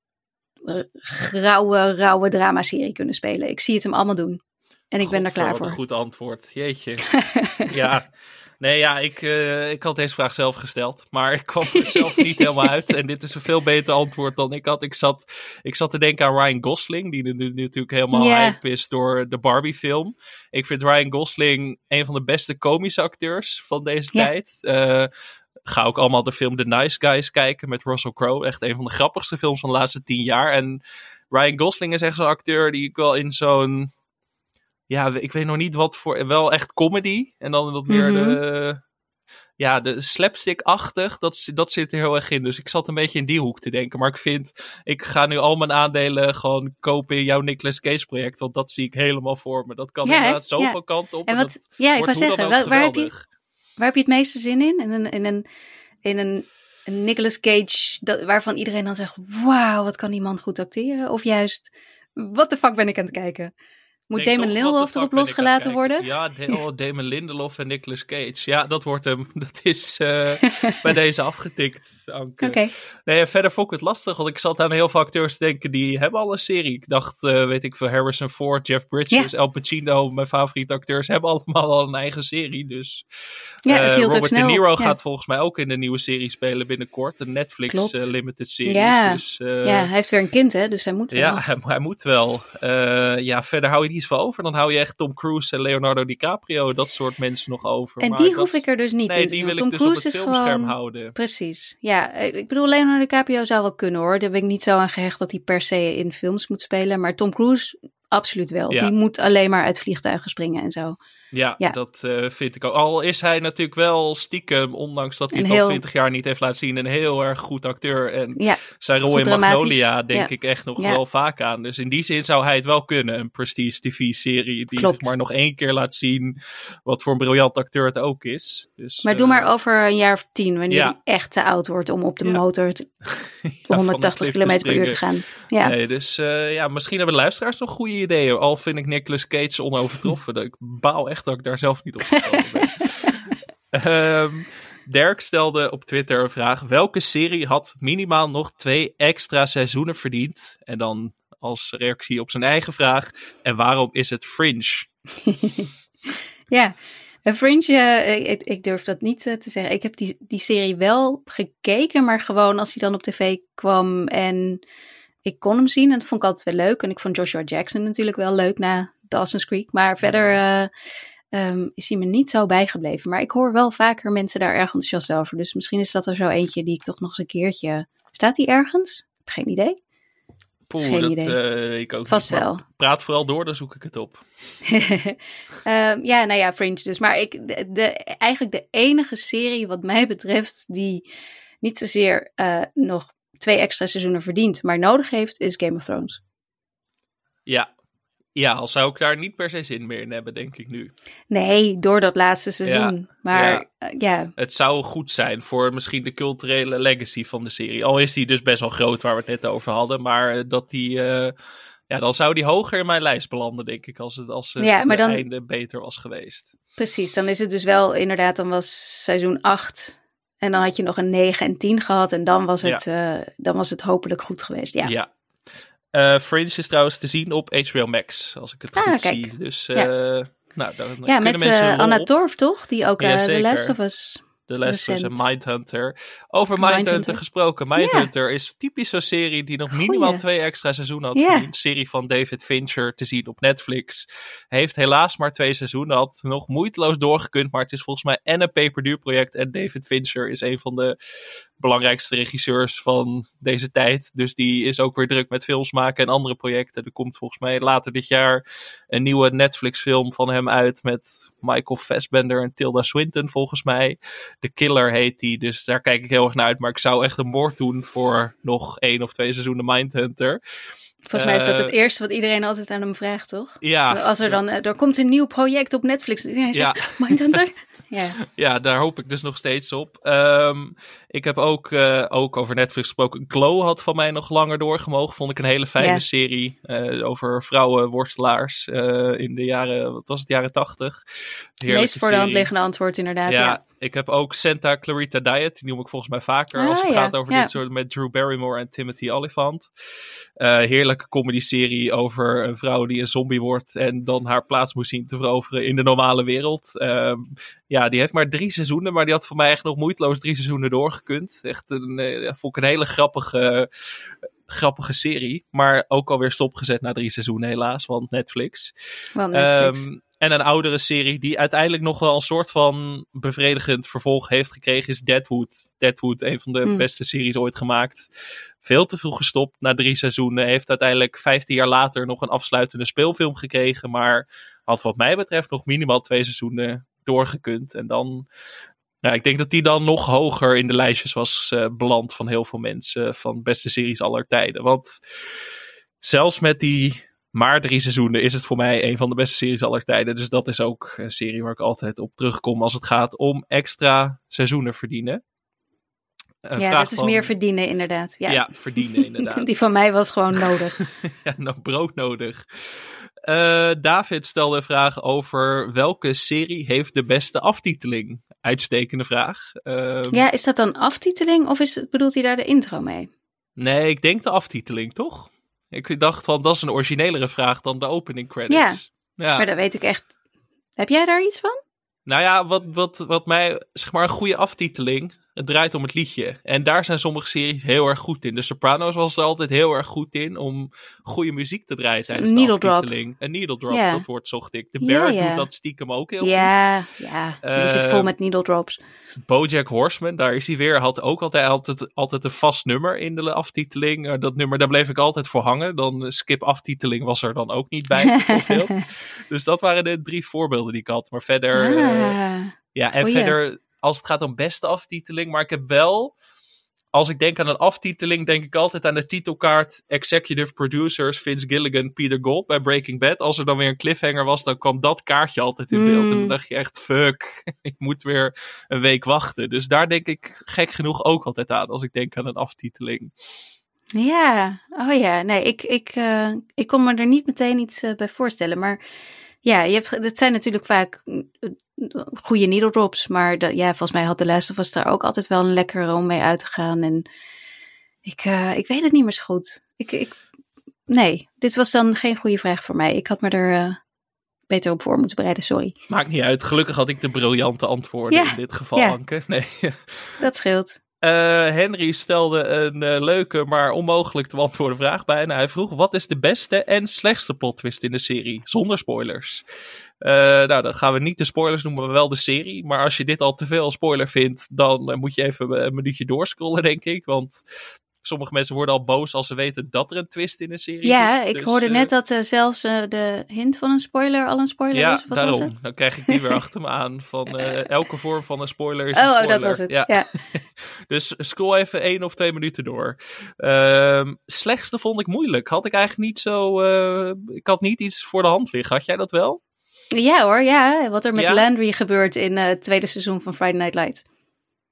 eh, grauwe, rauwe dramaserie kunnen spelen. Ik zie het hem allemaal doen. En ik ben daar klaar voor.
een goed antwoord. Jeetje. ja. Nee, ja, ik, eh, ik had deze vraag zelf gesteld. Maar ik kwam er zelf niet helemaal uit. En dit is een veel beter antwoord dan ik had. Ik zat, ik zat te denken aan Ryan Gosling. Die nu, nu natuurlijk helemaal
Ja.
hype is door de Barbie-film. Ik vind Ryan Gosling een van de beste komische acteurs van deze tijd. Eh, ga ook allemaal de film The Nice Guys kijken met Russell Crowe. Echt een van de grappigste films van de laatste tien jaar. En Ryan Gosling is echt zo'n acteur die ik wel in zo'n... Ja, ik weet nog niet wat voor... Wel echt comedy. En dan wat meer
Mhm.
de... Ja, de slapstick-achtig, dat, dat zit er heel erg in. Dus ik zat een beetje in die hoek te denken. Maar ik vind, ik ga nu al mijn aandelen gewoon kopen in jouw Nicolas Cage project. Want dat zie ik helemaal voor me. Dat kan
Ja,
inderdaad zoveel
Ja.
kanten op.
En wat,
dat
ja, ik wou zeggen, wel- waar, heb je, waar heb je het meeste zin in? In een, in een, in een, een Nicolas Cage dat, waarvan iedereen dan zegt, wauw, wat kan die man goed acteren? Of juist, wat de fuck ben ik aan het kijken? Moet
Denk
Damon Lindelof erop losgelaten worden?
Ja, oh, Damon Lindelof en Nicolas Cage. Ja, dat wordt hem. Dat is eh, bij deze afgetikt.
Oké,
Nee, verder vond ik het lastig, want ik zat aan heel veel acteurs te denken die hebben al een serie. Ik dacht, eh, weet ik veel, Harrison Ford, Jeff Bridges, Al Pacino, mijn favoriete acteurs, hebben allemaal al een eigen serie. Dus
Ja, het
eh, Robert De Niro
op, ja.
gaat volgens mij ook in de nieuwe serie spelen binnenkort. Een Netflix limited series.
Ja.
Dus,
ja, hij heeft weer een kind hè, dus hij moet wel.
ja, hij, hij moet wel. Ja, verder hou je niet zoveel over. Dan hou je echt Tom Cruise en Leonardo DiCaprio, dat soort mensen nog over.
en
Maar
die hoef ik er dus niet
Nee,
in te
die wil
Tom
ik dus op
Cruise
het filmscherm
gewoon...
houden.
Precies. Ja, ik bedoel, Leonardo DiCaprio zou wel kunnen hoor. Daar ben ik niet zo aan gehecht dat hij per se in films moet spelen. Maar Tom Cruise, absoluut wel.
Ja.
Die moet alleen maar uit vliegtuigen springen en zo.
Ja,
Ja.
dat eh, vind ik ook. Al is hij natuurlijk wel stiekem, ondanks dat hij het al twintig jaar niet heeft laten zien, een heel erg goed acteur. En
Ja,
zijn rol in. Magnolia denk
Ja.
ik echt nog wel vaak aan. Dus in die zin zou hij het wel kunnen, een prestige tv-serie die
Klopt.
zeg maar nog één keer laat zien wat voor een briljant acteur het ook is. Dus,
maar doe
eh,
maar over een jaar of tien, wanneer hij echt te oud wordt om op de motor te-
ja, van de
180
cliff
km per uur te gaan. Ja.
Nee, dus eh, ja, misschien hebben de luisteraars nog goede ideeën. Al vind ik Nicolas Cage onovertroffen. ik baal echt dat ik daar zelf niet op gekomen ben. Ehm, Dirk stelde op Twitter een vraag. Welke serie had minimaal nog twee extra seizoenen verdiend? En dan als reactie op zijn eigen vraag. En waarom is het Fringe?
ja, Fringe, uh, ik, ik, durf dat niet uh, te zeggen. Ik heb die, die serie wel gekeken, maar gewoon als hij dan op tv kwam en ik kon hem zien. En dat vond ik altijd wel leuk. En ik vond Joshua Jackson natuurlijk wel leuk na Dawson's Creek. Maar verder uh, um, is hij me niet zo bijgebleven. Maar ik hoor wel vaker mensen daar erg enthousiast over. Dus misschien is dat er zo eentje die ik toch nog eens een keertje... Staat hij ergens? Geen idee.
Poeh, Geen dat idee. Uh, ik ook
Vast
niet,
wel.
Praat vooral door, dan zoek ik het op.
um, ja, nou ja, Fringe dus. Maar ik, de, de, eigenlijk de enige serie wat mij betreft die niet zozeer uh, nog twee extra seizoenen verdient, maar nodig heeft, is Game of Thrones.
Ja, ja, al zou ik daar niet per se zin meer in hebben, denk ik nu.
Nee, door dat laatste seizoen. Ja, maar ja. Uh, ja.
Het zou goed zijn voor misschien de culturele legacy van de serie. Al is die dus best wel groot, waar we het net over hadden. Maar dat die. Uh, ja, dan zou die hoger in mijn lijst belanden, denk ik, als het, als het ja, maar dan, einde beter was geweest.
Precies, dan is het dus wel inderdaad, dan was seizoen 8 en dan had je nog een 9 en 10 gehad en dan was het, uh, dan was het hopelijk goed geweest. Ja,
ja Uh, Fringe is trouwens te zien op HBO Max, als ik het ah, goed kijk. zie. Dus uh, ja. nou, dan
ja, met uh, Anna Torf, toch? Die ook ja, The Last of Us
The Last of Us en Mindhunter. Over Mindhunter Mind gesproken. Mindhunter is typisch zo'n serie die nog Goeie. minimaal twee extra seizoenen had. Yeah. Een serie van David Fincher te zien op Netflix. Heeft helaas maar twee seizoenen. Had nog moeiteloos doorgekund. Maar het is volgens mij en een peperduur project. En David Fincher is een van de belangrijkste regisseurs van deze tijd. Dus die is ook weer druk met films maken en andere projecten. Er komt volgens mij later dit jaar een nieuwe Netflix-film van hem uit met Michael Fassbender en Tilda Swinton volgens mij. The Killer heet die, dus daar kijk ik heel erg naar uit. Maar ik zou echt een moord doen voor nog één of twee seizoenen Mindhunter.
Volgens mij is dat het eerste wat iedereen altijd aan hem vraagt, toch?
Ja.
Als er dan, er komt een nieuw project op Netflix. Iedereen zegt, ja. Mindhunter? Ja.
ja, daar hoop ik dus nog steeds op. Um, ik heb ook, uh, ook over Netflix gesproken. Glow had van mij nog langer doorgemogen. Vond ik een hele fijne serie uh, over vrouwenworstelaars uh, in de jaren, wat was het, jaren tachtig.
Meest voor de hand liggende antwoord inderdaad. Ja, ja,
ik heb ook Santa Clarita Diet. Die noem ik volgens mij vaker ah, als het ja. gaat over dit soort met Drew Barrymore en Timothy Olyphant. heerlijke comedy-serie over een vrouw die een zombie wordt en dan haar plaats moet zien te veroveren in de normale wereld. ja, die heeft maar drie seizoenen, maar die had voor mij echt nog moeiteloos drie seizoenen doorgekund. Echt een, vond ik een hele grappige, grappige serie. Maar ook alweer stopgezet na drie seizoenen helaas, want Netflix.
Want Netflix. Um,
en een oudere serie die uiteindelijk nog wel een soort van bevredigend vervolg heeft gekregen is Deadwood. Deadwood, een van de hmm. beste series ooit gemaakt. Veel te vroeg gestopt na drie seizoenen. Heeft uiteindelijk vijftien jaar later nog een afsluitende speelfilm gekregen. Maar had wat mij betreft nog minimaal twee seizoenen doorgekund. En dan ja, ik denk dat die dan nog hoger in de lijstjes was uh, beland van heel veel mensen. Van beste series aller tijden. Want zelfs met die maar drie seizoenen is het voor mij een van de beste series aller tijden. Dus dat is ook een serie waar ik altijd op terugkom als het gaat om extra seizoenen verdienen.
Een ja, dat is van... meer verdienen inderdaad. Ja,
ja verdienen inderdaad.
die van mij was gewoon nodig.
ja, nog brood nodig. Uh, David stelde een vraag over welke serie heeft de beste aftiteling? Uitstekende vraag. Uh,
ja, is dat dan aftiteling of is, bedoelt hij daar de intro mee?
Nee, ik denk de aftiteling, toch? Ik dacht van, dat is een originelere vraag dan de opening credits.
Ja, ja. maar dat weet ik echt. Heb jij daar iets van?
Nou ja, wat, wat, wat mij, zeg maar, een goede aftiteling het draait om het liedje. En daar zijn sommige series heel erg goed in. De Sopranos was er altijd heel erg goed in om goede muziek te draaien tijdens needle de aftiteling. Een needle drop, yeah. dat woord zocht ik. De Bear yeah, doet dat stiekem ook heel goed.
Ja, ja. Uh, zit vol met needle drops.
Bojack Horseman, daar is hij weer. Had ook altijd, altijd, altijd een vast nummer in de aftiteling. Uh, dat nummer, daar bleef ik altijd voor hangen. Dan skip aftiteling was er dan ook niet bij, bijvoorbeeld. dus dat waren de drie voorbeelden die ik had. Maar verder...
Ah.
ja, en verder als het gaat om beste aftiteling. Maar ik heb wel, als ik denk aan een aftiteling, denk ik altijd aan de titelkaart Executive Producers Vince Gilligan, Peter Gold bij Breaking Bad. Als er dan weer een cliffhanger was, dan kwam dat kaartje altijd in beeld. Mm. En dan dacht je echt, fuck, ik moet weer een week wachten. Dus daar denk ik gek genoeg ook altijd aan als ik denk aan een aftiteling.
Ja, oh ja, nee, ik, ik, uh, ik kon me er niet meteen iets uh, bij voorstellen. Maar ja, je hebt, het zijn natuurlijk vaak goede needle drops. Maar de, ja, volgens mij had de Last of Us daar ook altijd wel een lekkere om mee uit te gaan. En ik, uh, ik weet het niet meer zo goed. Ik, ik, nee, dit was dan geen goede vraag voor mij. Ik had me er uh, beter op voor moeten bereiden, sorry.
Maakt niet uit. Gelukkig had ik de briljante antwoorden
Ja,
in dit geval,
ja.
Anke. Nee.
Dat scheelt.
Eh, Henry stelde een eh, leuke, maar onmogelijk te beantwoorden vraag bijna. Hij vroeg, wat is de beste en slechtste plot twist in de serie? Zonder spoilers. Eh, nou, dan gaan we niet de spoilers noemen, maar wel de serie. Maar als je dit al te veel spoiler vindt, dan moet je even een minuutje doorscrollen, denk ik. Want sommige mensen worden al boos als ze weten dat er een twist in een serie
Ja,
zit.
ik
Dus,
hoorde
eh,
net dat eh, zelfs eh, de hint van een spoiler al een spoiler
ja,
is. Was
daarom. Dan krijg ik die weer achter me aan. Van elke vorm van een spoiler is een
Oh, oh,
spoiler.
dat was het.
Ja.
Ja.
Dus scroll even één of twee minuten door. Ehm, slechtste vond ik moeilijk. Had ik eigenlijk niet zo. ik had niet iets voor de hand liggen. Had jij dat wel?
Ja hoor, ja. Wat er met
Ja?
Landry gebeurt in het tweede seizoen van Friday Night Lights.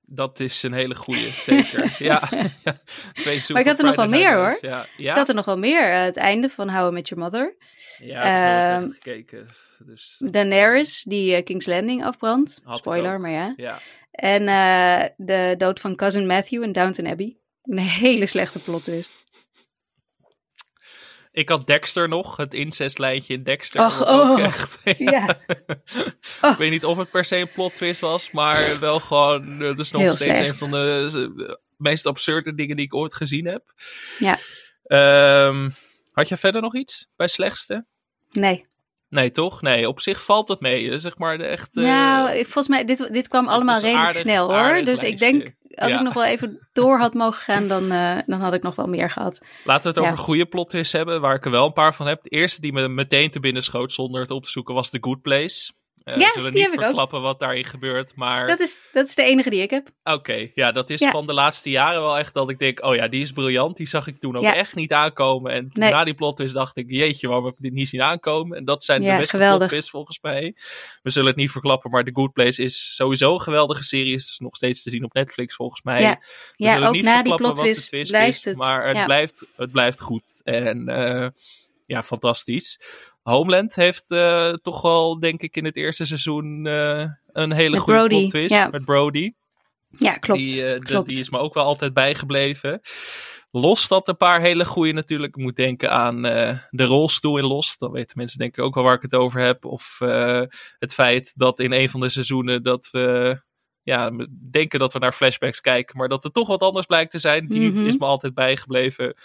Dat is een hele goeie, zeker. ja. Twee
Maar ik had er nog wel meer, hoor.
Ja, ja.
Ik had er nog wel meer. eh, het einde van How I Met Your Mother.
ja ik heb echt gekeken. Dus,
Daenerys, die eh, King's Landing afbrandt.
Had
Spoiler, maar ja.
ja.
En eh, de dood van Cousin Matthew in Downton Abbey. Een hele slechte plot twist.
Ik had Dexter nog, het incestlijntje in Dexter.
Ach,
ook
oh.
echt,
Ja.
Ik weet niet of het per se een plot twist was, maar wel gewoon, het is nog
Heel
steeds
slecht.
een van de eh, meest absurde dingen die ik ooit gezien heb.
Ja.
Ehm, had je verder nog iets bij slechtste?
Nee.
Nee, toch? Nee, op zich valt het mee. Zeg maar echt.
nou, volgens mij, dit, dit kwam allemaal redelijk
aardig-
snel hoor. Dus ik denk, als
Ja.
ik nog wel even door had mogen gaan, dan, eh, dan had ik nog wel meer gehad.
Laten we het
Ja.
over goede plot twists hebben, waar ik er wel een paar van heb. De eerste die me meteen te binnen schoot zonder het op te zoeken was The Good Place. Eh,
Ja,
we zullen
die
niet
heb ik ook.
verklappen wat daarin gebeurt, maar...
Dat is, dat is de enige die ik heb.
Oké, ja, dat is
Ja.
van de laatste jaren wel echt dat ik denk, oh ja, die is briljant. Die zag ik toen ook
Ja.
echt niet aankomen. En
Nee.
na die plot twist dacht ik, jeetje, waarom heb ik dit niet zien aankomen? En dat zijn
Ja,
de beste
geweldig.
plot twists volgens mij. We zullen het niet verklappen, maar The Good Place is sowieso een geweldige serie. Is nog steeds te zien op Netflix volgens mij.
Ja.
We
Ja,
zullen
ook
niet
na die
verklappen
plot twist
twist
blijft
is,
het.
Maar het, blijft, het blijft goed. En eh, ja, fantastisch. Homeland heeft eh, toch wel, denk ik, in het eerste seizoen eh, een hele
Met
goede
Brody,
plot twist.
ja.
Met Brody.
ja, klopt.
Die, eh, de- die is me ook wel altijd bijgebleven. Los dat een paar hele goede natuurlijk. Ik moet denken aan de rolstoel in Los. Dan weten mensen denk ik ook wel waar ik het over heb. Of het feit dat in een van de seizoenen dat we ja, denken dat we naar flashbacks kijken. Maar dat het toch wat anders blijkt te zijn. Die
Mhm.
is me altijd bijgebleven.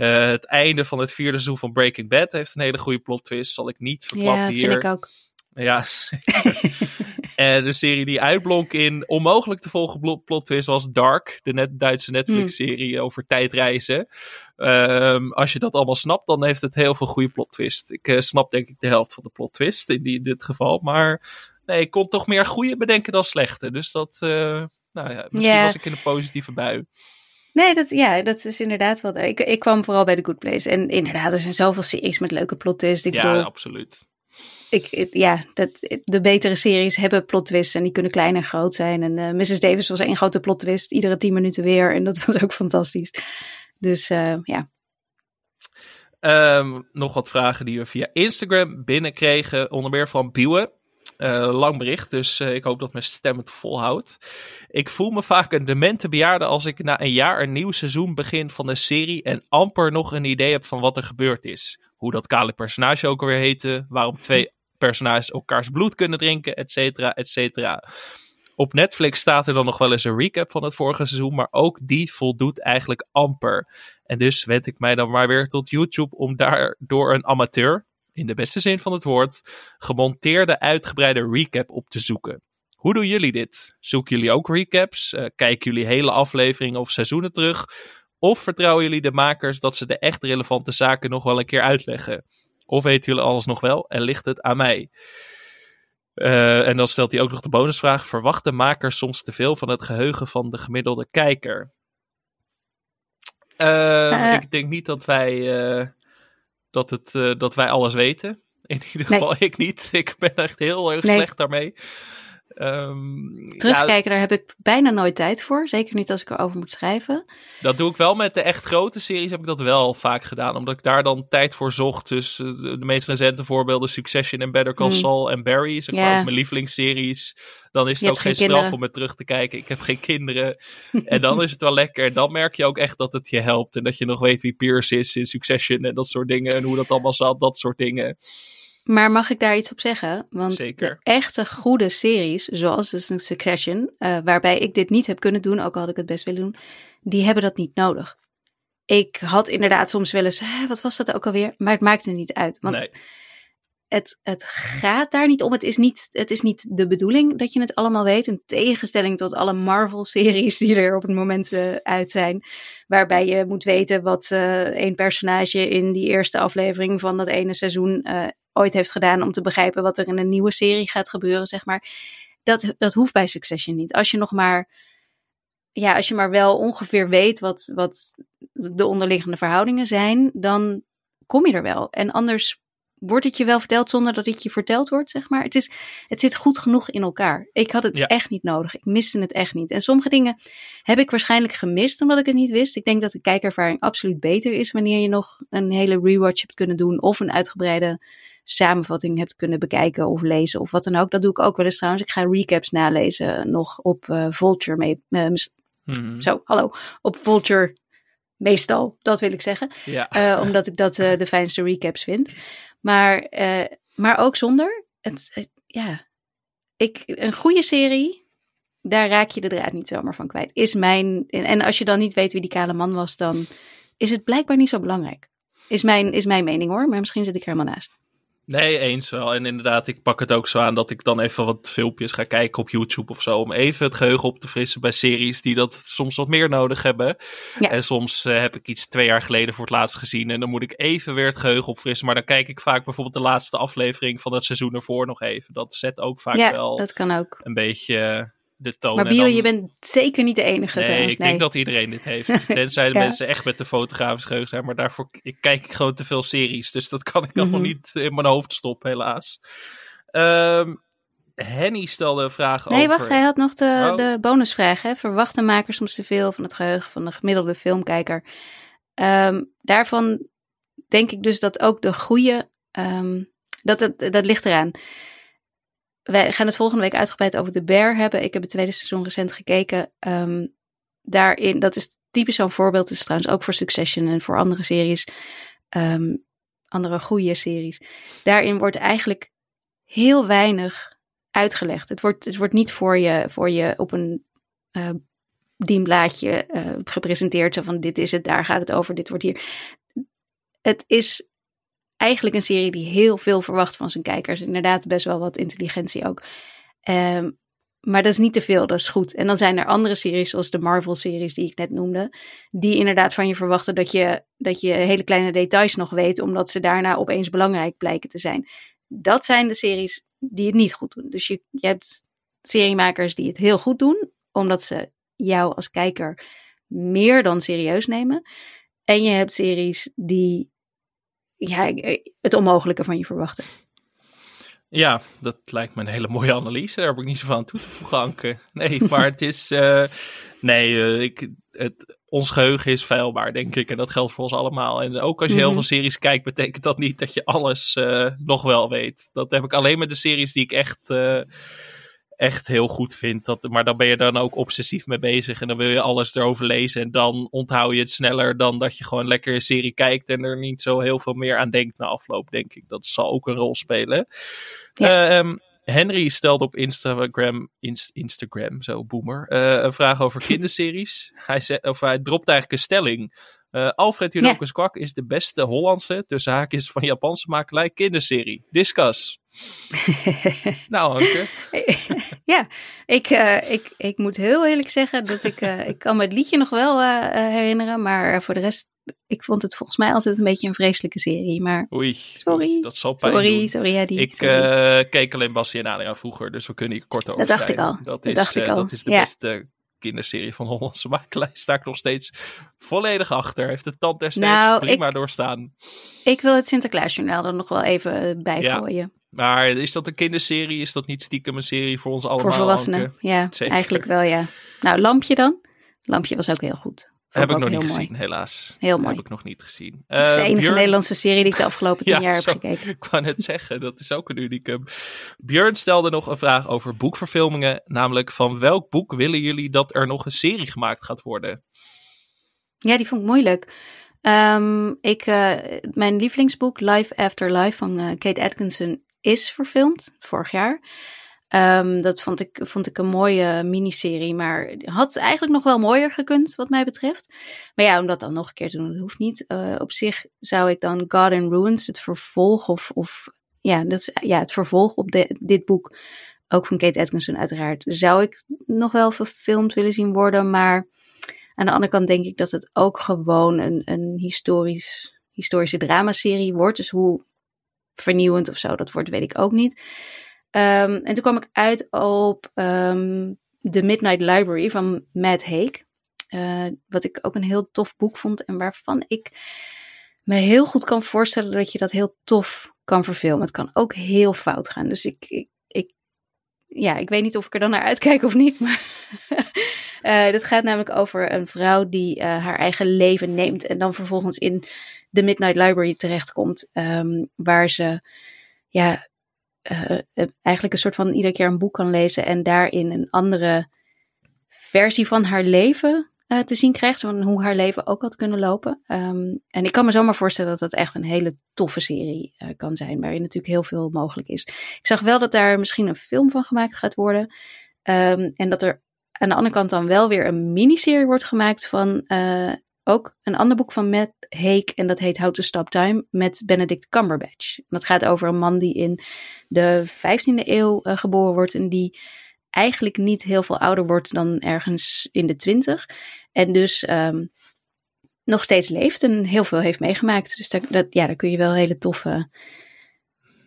Eh, het einde van het vierde seizoen van Breaking Bad heeft een hele goede plot twist. Zal ik niet verklappen
ja,
hier.
vind ik ook.
Ja, en de serie die uitblonk in onmogelijk te volgen plot twist was Dark, de net Duitse Netflix-serie over tijdreizen. Ehm, als je dat allemaal snapt, dan heeft het heel veel goede plot twist. Ik eh, snap denk ik de helft van de plot twist in, die, in dit geval, maar nee, ik kon toch meer goede bedenken dan slechte. Dus dat, eh, nou ja, misschien
Ja.
was ik in een positieve bui.
Nee, dat, ja, dat is inderdaad wel. Ik, ik kwam vooral bij The Good Place. En inderdaad, er zijn zoveel series met leuke plot twists. Ik
ja,
bedoel,
absoluut.
ik, ja, dat, de betere series hebben plot twists en die kunnen klein en groot zijn. En eh, Mrs. Davis was één grote plot twist, iedere tien minuten weer. En dat was ook fantastisch. Dus eh, ja,
Ehm, nog wat vragen die we via Instagram binnenkregen. Onder meer van Biewe. Eh, lang bericht, dus eh, ik hoop dat mijn stem het volhoudt. Ik voel me vaak een demente bejaarde als ik na een jaar een nieuw seizoen begin van een serie en amper nog een idee heb van wat er gebeurd is. Hoe dat kale personage ook alweer heette, waarom twee personages elkaars bloed kunnen drinken, et cetera, et cetera. Op Netflix staat er dan nog wel eens een recap van het vorige seizoen, maar ook die voldoet eigenlijk amper. En dus wend ik mij dan maar weer tot YouTube om daar door een amateur, in de beste zin van het woord, gemonteerde uitgebreide recap op te zoeken. Hoe doen jullie dit? Zoeken jullie ook recaps? Eh, kijken jullie hele afleveringen of seizoenen terug? Of vertrouwen jullie de makers dat ze de echt relevante zaken nog wel een keer uitleggen? Of weten jullie alles nog wel en ligt het aan mij? Eh, en dan stelt hij ook nog de bonusvraag: verwachten makers soms te veel van het geheugen van de gemiddelde kijker? Eh,
Eh.
ik denk niet dat wij, dat, het, eh, dat wij alles weten. In ieder
Nee.
geval ik niet. Ik ben echt heel erg
Nee.
slecht daarmee. Ehm, ja,
Terugkijken, daar heb ik bijna nooit tijd voor. Zeker niet als ik erover moet schrijven.
dat doe ik wel met de echt grote series. Heb ik dat wel vaak gedaan. Omdat ik daar dan tijd voor zocht. Dus eh, de, meest recente voorbeelden: Succession en Better Call
Hmm.
Saul en Barry. Zeg maar
Ja.
ook mijn lievelingsseries. Dan is
Je
het ook geen
geen
straf om het terug te kijken. Ik heb geen kinderen. en dan is het wel lekker. En dan merk je ook echt dat het je helpt. En dat je nog weet wie Pierce is in Succession en dat soort dingen. En hoe dat allemaal zat. Dat soort dingen.
Maar mag ik daar iets op zeggen? Want
Zeker.
de echte goede series, zoals dus een Succession, eh, waarbij ik dit niet heb kunnen doen, ook al had ik het best willen doen, die hebben dat niet nodig. Ik had inderdaad soms wel eens, "Hè, wat was dat ook alweer? Maar het maakte niet uit. Want
nee.
Het, het gaat daar niet om. Het is niet, het is niet de bedoeling dat je het allemaal weet. In tegenstelling tot alle Marvel-series die er op het moment eh, uit zijn. Waarbij je moet weten wat eh een personage in die eerste aflevering van dat ene seizoen eh, ooit heeft gedaan. Om te begrijpen wat er in een nieuwe serie gaat gebeuren, zeg maar. Dat, dat hoeft bij Succession niet. Als je nog maar. Ja, als je maar wel ongeveer weet wat, wat de onderliggende verhoudingen zijn, dan kom je er wel. En anders wordt het je wel verteld zonder dat het je verteld wordt, zeg maar. Het, is, het zit goed genoeg in elkaar. Ik had het
Ja.
echt niet nodig. Ik miste het echt niet. En sommige dingen heb ik waarschijnlijk gemist omdat ik het niet wist. Ik denk dat de kijkervaring absoluut beter is wanneer je nog een hele rewatch hebt kunnen doen of een uitgebreide samenvatting hebt kunnen bekijken of lezen of wat dan ook. Dat doe ik ook wel eens trouwens. Ik ga recaps nalezen nog op eh, Vulture mee. eh,
Mhm.
zo, hallo. Op Vulture meestal, dat wil ik zeggen.
Ja.
Eh, omdat ik dat de fijnste recaps vind. Maar, eh, maar ook zonder. Het, het- ja, ik, een goede serie, daar raak je de draad niet zomaar van kwijt. Is mijn, en, als je dan niet weet wie die kale man was, dan is het blijkbaar niet zo belangrijk. Is mijn, is mijn mening hoor, maar misschien zit ik er helemaal naast.
Nee, eens wel. En inderdaad, ik pak het ook zo aan dat ik dan even wat filmpjes ga kijken op YouTube of zo. Om even het geheugen op te frissen bij series die dat soms wat meer nodig hebben.
Ja.
En soms eh, heb ik iets twee jaar geleden voor het laatst gezien. En dan moet ik even weer het geheugen opfrissen. Maar dan kijk ik vaak bijvoorbeeld de laatste aflevering van het seizoen ervoor nog even. Dat zet ook vaak
ja,
wel
dat kan ook.
een beetje de toon.
Maar Bio,
dan-
je bent zeker niet de enige
Nee,
trouwens.
ik
Nee.
denk dat iedereen dit heeft. Tenzij de
Ja.
mensen echt met de fotografisch geheugen zijn. Maar daarvoor ik kijk ik gewoon te veel series. Dus dat kan ik allemaal
Mhm.
niet in mijn hoofd stoppen, helaas. Ehm, Henny stelde een vraag
Nee,
over...
wacht, hij had nog de,
Oh.
de bonusvraag. Hè? Verwachten makers soms te veel van het geheugen van de gemiddelde filmkijker? Ehm, daarvan denk ik dus dat ook de goede. ehm, dat, het, dat ligt eraan. Wij gaan het volgende week uitgebreid over The Bear hebben. Ik heb het tweede seizoen recent gekeken. Ehm, daarin, dat is typisch zo'n voorbeeld. Is trouwens ook voor Succession en voor andere series. ehm, andere goede series. Daarin wordt eigenlijk heel weinig uitgelegd. Het wordt, het wordt niet voor je, voor je op een eh dienblaadje eh, gepresenteerd. Zo van dit is het, daar gaat het over, dit wordt hier. Het is eigenlijk een serie die heel veel verwacht van zijn kijkers. Inderdaad, best wel wat intelligentie ook. Ehm, maar dat is niet te veel, dat is goed. En dan zijn er andere series, zoals de Marvel-series die ik net noemde, die inderdaad van je verwachten dat je, dat je hele kleine details nog weet, omdat ze daarna opeens belangrijk blijken te zijn. Dat zijn de series die het niet goed doen. Dus je, je hebt seriemakers die het heel goed doen, omdat ze jou als kijker meer dan serieus nemen. En je hebt series die ja, het onmogelijke van je verwachten.
Ja, dat lijkt me een hele mooie analyse. Daar heb ik niet zoveel aan toe te voegen, Anke. Nee, maar het is... eh, nee, eh, ik, het, ons geheugen is feilbaar, denk ik. En dat geldt voor ons allemaal. En ook als je heel
Mhm.
veel series kijkt, betekent dat niet dat je alles eh, nog wel weet. Dat heb ik alleen met de series die ik echt... echt heel goed vind. Dat, maar dan ben je dan ook obsessief mee bezig. En dan wil je alles erover lezen. En dan onthoud je het sneller dan dat je gewoon lekker een serie kijkt. En er niet zo heel veel meer aan denkt na afloop, denk ik. Dat zal ook een rol spelen.
Ja.
Ehm, Henry stelde op Instagram, Inst- Instagram, zo boomer, eh, een vraag over kinderseries. hij, zei, of hij dropt eigenlijk een stelling. Eh, Alfred Junokus Kwak is de beste Hollandse, tussen haakjes van Japanse makelij, kinderserie. Discuss. nou, Anke.
ja, ik, eh, ik, ik moet heel eerlijk zeggen dat ik, eh, ik kan me het liedje nog wel herinneren, maar voor de rest, ik vond het volgens mij altijd een beetje een vreselijke serie. Maar
Oei,
Sorry.
dat zal pijn
sorry,
doen.
sorry Eddie.
Ik
sorry.
keek alleen Bassie en Adriaan vroeger, dus we kunnen hier kort over
Dat dacht ik al.
Dat
Dat
is,
dacht ik al.
dat is de
Ja.
beste kinderserie van Hollandse makelij. Sta ik nog steeds volledig achter. Heeft de tand destijds
Nou,
prima doorstaan.
Ik wil het Sinterklaasjournaal er nog wel even bij
Ja.
gooien.
Maar is dat een kinderserie? Is dat niet stiekem een serie voor ons allemaal?
Voor volwassenen,
Anke?
ja.
Zeker.
Eigenlijk wel, ja. Nou, Lampje dan? Lampje was ook heel goed.
Heb ik nog niet
mooi.
gezien, helaas.
Heel mooi.
Heb ik nog niet gezien.
Dat is de
Eh,
enige
Björn-
Nederlandse serie die ik de afgelopen tien
Ja,
jaar heb
zo.
gekeken.
Ik wou net zeggen, dat is ook een unicum. Björn stelde nog een vraag over boekverfilmingen. Namelijk, van welk boek willen jullie dat er nog een serie gemaakt gaat worden?
Ja, die vond ik moeilijk. Ehm, ik, eh, mijn lievelingsboek Life After Life van eh, Kate Atkinson is verfilmd vorig jaar. Ehm, dat vond ik, vond ik een mooie miniserie, maar had eigenlijk nog wel mooier gekund wat mij betreft. Maar ja, om dat dan nog een keer te doen, dat hoeft niet. Eh, op zich zou ik dan God in Ruins, het vervolg of, of ja, dat is, ja, het vervolg op dit boek, ook van Kate Atkinson uiteraard, zou ik nog wel verfilmd willen zien worden, maar aan de andere kant denk ik dat het ook gewoon een, een historisch, historische dramaserie wordt. Dus hoe vernieuwend of zo dat wordt, weet ik ook niet. Ehm, en toen kwam ik uit op ehm The Midnight Library van Matt Haig. Eh, wat ik ook een heel tof boek vond en waarvan ik me heel goed kan voorstellen dat je dat heel tof kan verfilmen. Het kan ook heel fout gaan. Dus ik, ik, ja, ik weet niet of ik er dan naar uitkijk of niet, maar eh dit gaat namelijk over een vrouw die eh, haar eigen leven neemt en dan vervolgens in de Midnight Library terechtkomt, ehm, waar ze ja, eh, eigenlijk een soort van iedere keer een boek kan lezen en daarin een andere versie van haar leven eh, te zien krijgt, van hoe haar leven ook had kunnen lopen. Ehm, en ik kan me zomaar voorstellen dat dat echt een hele toffe serie eh, kan zijn, waarin natuurlijk heel veel mogelijk is. Ik zag wel dat daar misschien een film van gemaakt gaat worden. Ehm, en dat er aan de andere kant dan wel weer een miniserie wordt gemaakt van ook een ander boek van Matt Haig. En dat heet How to Stop Time met Benedict Cumberbatch. Dat gaat over een man die in de 15e eeuw eh, geboren wordt en die eigenlijk niet heel veel ouder wordt dan ergens in de 20. En dus ehm, nog steeds leeft en heel veel heeft meegemaakt. Dus daar, dat, ja, daar kun je wel hele toffe,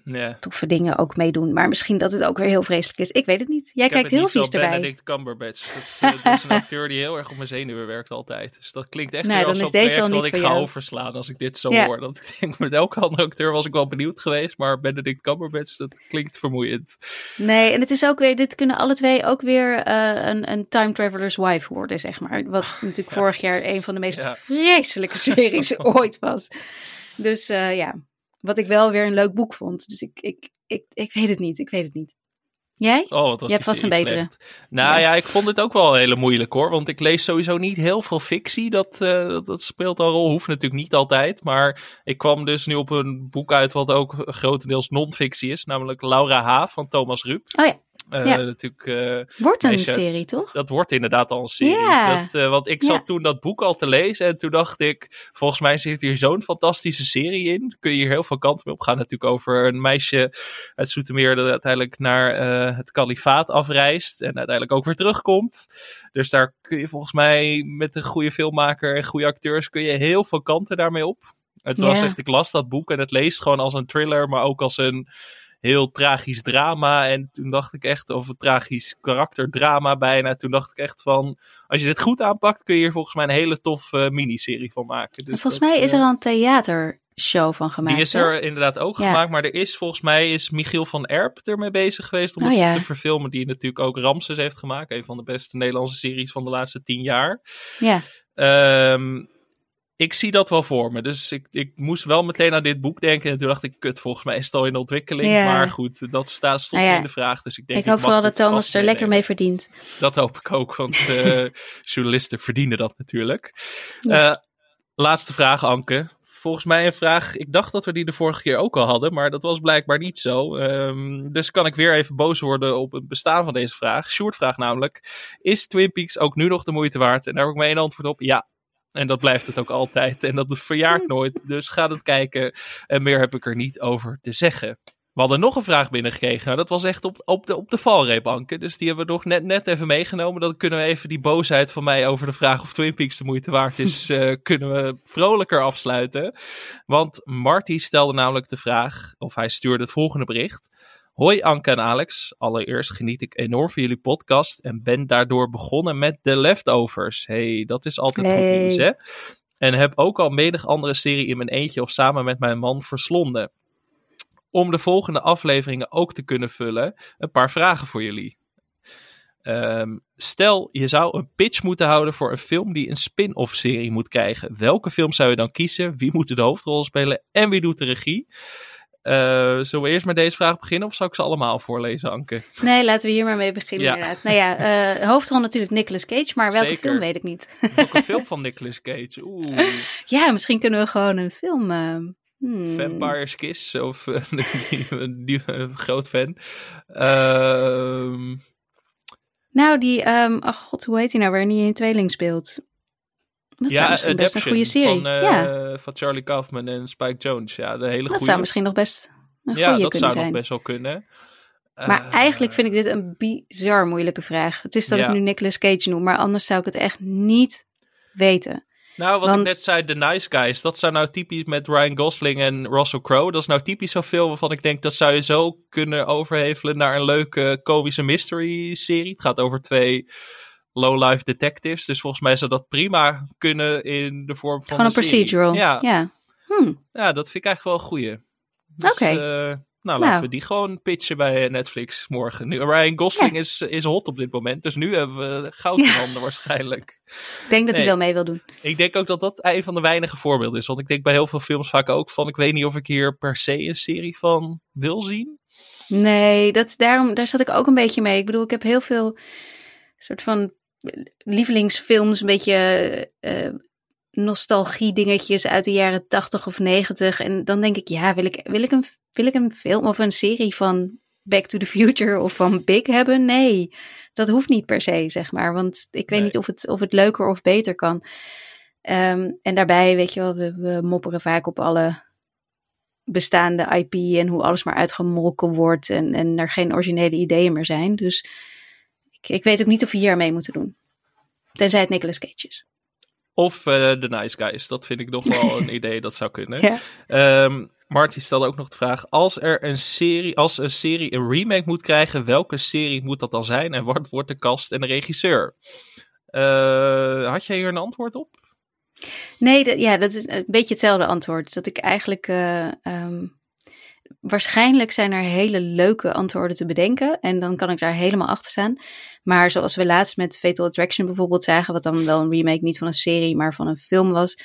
Ja.
toffe dingen ook mee doen. Maar misschien dat het ook weer heel vreselijk is. Ik weet het niet. Jij
Ik
kijkt heel vies erbij.
Benedict Cumberbatch. Dat, eh, dat is een acteur die heel erg op mijn zenuwen werkt altijd. Dus dat klinkt echt
Nou,
weer als zo'n
deze
project
niet
ik ga
jou.
overslaan als ik dit zo
Ja.
hoor. Dat ik denk, met elke andere acteur was ik wel benieuwd geweest. Maar Benedict Cumberbatch, dat klinkt vermoeiend.
Nee, en het is ook weer, dit kunnen alle twee ook weer eh, een, een time traveler's wife worden, zeg maar. Wat natuurlijk vorig jaar een van de meest
Ja.
vreselijke series ooit was. Dus eh, ja, wat ik wel weer een leuk boek vond. Dus ik, ik, ik, ik weet het niet, ik weet het niet. Jij?
Oh, wat was
Je hebt vast een betere.
slecht. Nou
Ja.
ja. ik vond het ook wel hele moeilijk hoor. Want ik lees sowieso niet heel veel fictie. Dat, eh, dat, dat speelt al een rol. Hoeft natuurlijk niet altijd. Maar ik kwam dus nu op een boek uit wat ook grotendeels non-fictie is. Namelijk Laura H. van Thomas Rup.
Oh ja, Ja.
Natuurlijk, eh,
wordt een
Meisje
serie, toch?
dat wordt inderdaad al een serie.
Ja.
Dat, eh, want ik zat
Ja.
toen dat boek al te lezen. En toen dacht ik, volgens mij zit hier zo'n fantastische serie in. Kun je hier heel veel kanten mee op gaan. Natuurlijk over een meisje uit Zoetermeer dat uiteindelijk naar het kalifaat afreist. En uiteindelijk ook weer terugkomt. Dus daar kun je volgens mij met een goede filmmaker en goede acteurs kun je heel veel kanten daarmee op. Het was echt, ik las dat boek en het leest gewoon als een thriller, maar ook als een heel tragisch drama. En toen dacht ik echt, of een tragisch karakterdrama bijna. Toen dacht ik echt van, als je dit goed aanpakt, kun je hier volgens mij een hele tof eh, miniserie van maken. Dus
En volgens
dat,
mij is
eh,
er al een theatershow van gemaakt.
die is
hè?
er inderdaad ook
Ja.
gemaakt, maar er is volgens mij is Michiel van Erp ermee bezig geweest om
Oh
het
ja.
te verfilmen. Die natuurlijk ook Ramses heeft gemaakt. Een van de beste Nederlandse series van de laatste tien jaar.
Ja,
Ehm, ik zie dat wel voor me. Dus ik, ik moest wel meteen aan dit boek denken. En toen dacht ik, kut, volgens mij is het al in ontwikkeling.
Ja.
Maar goed, dat staat, stond
Nou ja,
in de vraag. Dus ik denk,
ik hoop vooral dat Thomas er lekker mee verdient.
Dat hoop ik ook, want eh, journalisten verdienen dat natuurlijk.
Ja.
Eh, laatste vraag, Anke. Volgens mij een vraag, ik dacht dat we die de vorige keer ook al hadden, maar dat was blijkbaar niet zo. Ehm, dus kan ik weer even boos worden op het bestaan van deze vraag. Sjoerd vraagt namelijk, is Twin Peaks ook nu nog de moeite waard? En daar heb ik maar één antwoord op, ja. En dat blijft het ook altijd. En dat verjaart nooit. Dus ga het kijken. En meer heb ik er niet over te zeggen. We hadden nog een vraag binnengekregen. Nou, dat was echt op, op, de, op de valreep, Anke. Dus die hebben we nog net, net even meegenomen. Dan kunnen we even die boosheid van mij over de vraag of Twin Peaks de moeite waard is, eh, kunnen we vrolijker afsluiten. Want Marty stelde namelijk de vraag, of hij stuurde het volgende bericht. Hoi Anke en Alex. Allereerst geniet ik enorm van jullie podcast en ben daardoor begonnen met The Leftovers. hey, dat is altijd goed nieuws, hè? En heb ook al menig andere serie in mijn eentje of samen met mijn man verslonden. om de volgende afleveringen ook te kunnen vullen, een paar vragen voor jullie. Ehm, stel, je zou een pitch moeten houden voor een film die een spin-off serie moet krijgen. Welke film zou je dan kiezen? Wie moet de hoofdrol spelen? En wie doet de regie? Uh, zullen we eerst met deze vraag beginnen of zal ik ze allemaal voorlezen, Anke?
Nee, laten we hier maar mee beginnen ja. inderdaad. Nou ja, uh, hoofdrol natuurlijk Nicolas Cage, maar welke
Zeker.
film weet ik niet.
Welke film van Nicolas Cage? Oeh.
Ja, misschien kunnen we gewoon een film... Uh, hmm.
Vampire's Kiss, of die, die, die, groot fan. Ehm
nou, die, um, ach god, hoe heet hij nou, waar hij in tweeling speelt? Dat
ja,
zou misschien best een goede serie.
Van, uh,
ja.
van Charlie Kaufman en Spike Jones. Ja, de hele
dat zou misschien nog best een
ja,
goede
dat
kunnen
zou
zijn.
nog best wel kunnen.
Maar
Uh,
eigenlijk vind ik dit een bizar moeilijke vraag. Het is dat
Ja.
ik nu Nicolas Cage noem, maar anders zou ik het echt niet weten.
Nou, wat
want-
ik net zei, The Nice Guys, dat zou nou typisch met Ryan Gosling en Russell Crowe. Dat is nou typisch zo'n film waarvan ik denk dat zou je zo kunnen overhevelen naar een leuke komische mystery serie. Het gaat over twee low-life detectives, dus volgens mij zou dat prima kunnen in de vorm van
Gewoon een procedural.
Ja, ja.
ja. Hm.
dat vind ik eigenlijk wel een goeie. Dus,
Oké.
eh, nou, laten
Nou.
we die gewoon pitchen bij Netflix morgen. Nu, Ryan Gosling is, is hot op dit moment, dus nu hebben we goud in
Ja.
handen waarschijnlijk.
Ik denk dat
Nee.
hij wel mee wil doen.
Ik denk ook dat dat een van de weinige voorbeelden is. Want ik denk bij heel veel films vaak ook van... ik weet niet of ik hier per se een serie van wil zien.
Nee, dat, daarom, daar zat ik ook een beetje mee. Ik bedoel, ik heb heel veel soort van lievelingsfilms, een beetje eh, nostalgie dingetjes uit de jaren 80 of 90. En dan denk ik, ja, wil ik, wil, ik een, wil ik een film of een serie van Back to the Future of van Big hebben? Nee, dat hoeft niet per se, zeg maar. Want ik weet
Nee.
niet of het, of het leuker of beter kan. Ehm, en daarbij, weet je wel, we, we mopperen vaak op alle bestaande IP en hoe alles maar uitgemolken wordt en, en er geen originele ideeën meer zijn. Dus ik, ik weet ook niet of we hier aan mee moeten doen. Tenzij het Nicolas Cage is.
Of eh The Nice Guys. Dat vind ik nog wel een idee dat zou kunnen.
Ja.
Ehm, Marty stelde ook nog de vraag... als er een serie, als een serie een remake moet krijgen... welke serie moet dat dan zijn? En wat wordt de cast en de regisseur? Eh, had jij hier een antwoord op?
Nee, dat, ja, dat is een beetje hetzelfde antwoord. Dat ik eigenlijk. eh, ehm, waarschijnlijk zijn er hele leuke antwoorden te bedenken. En dan kan ik daar helemaal achter staan. Maar zoals we laatst met Fatal Attraction bijvoorbeeld zagen. Wat dan wel een remake niet van een serie, maar van een film was.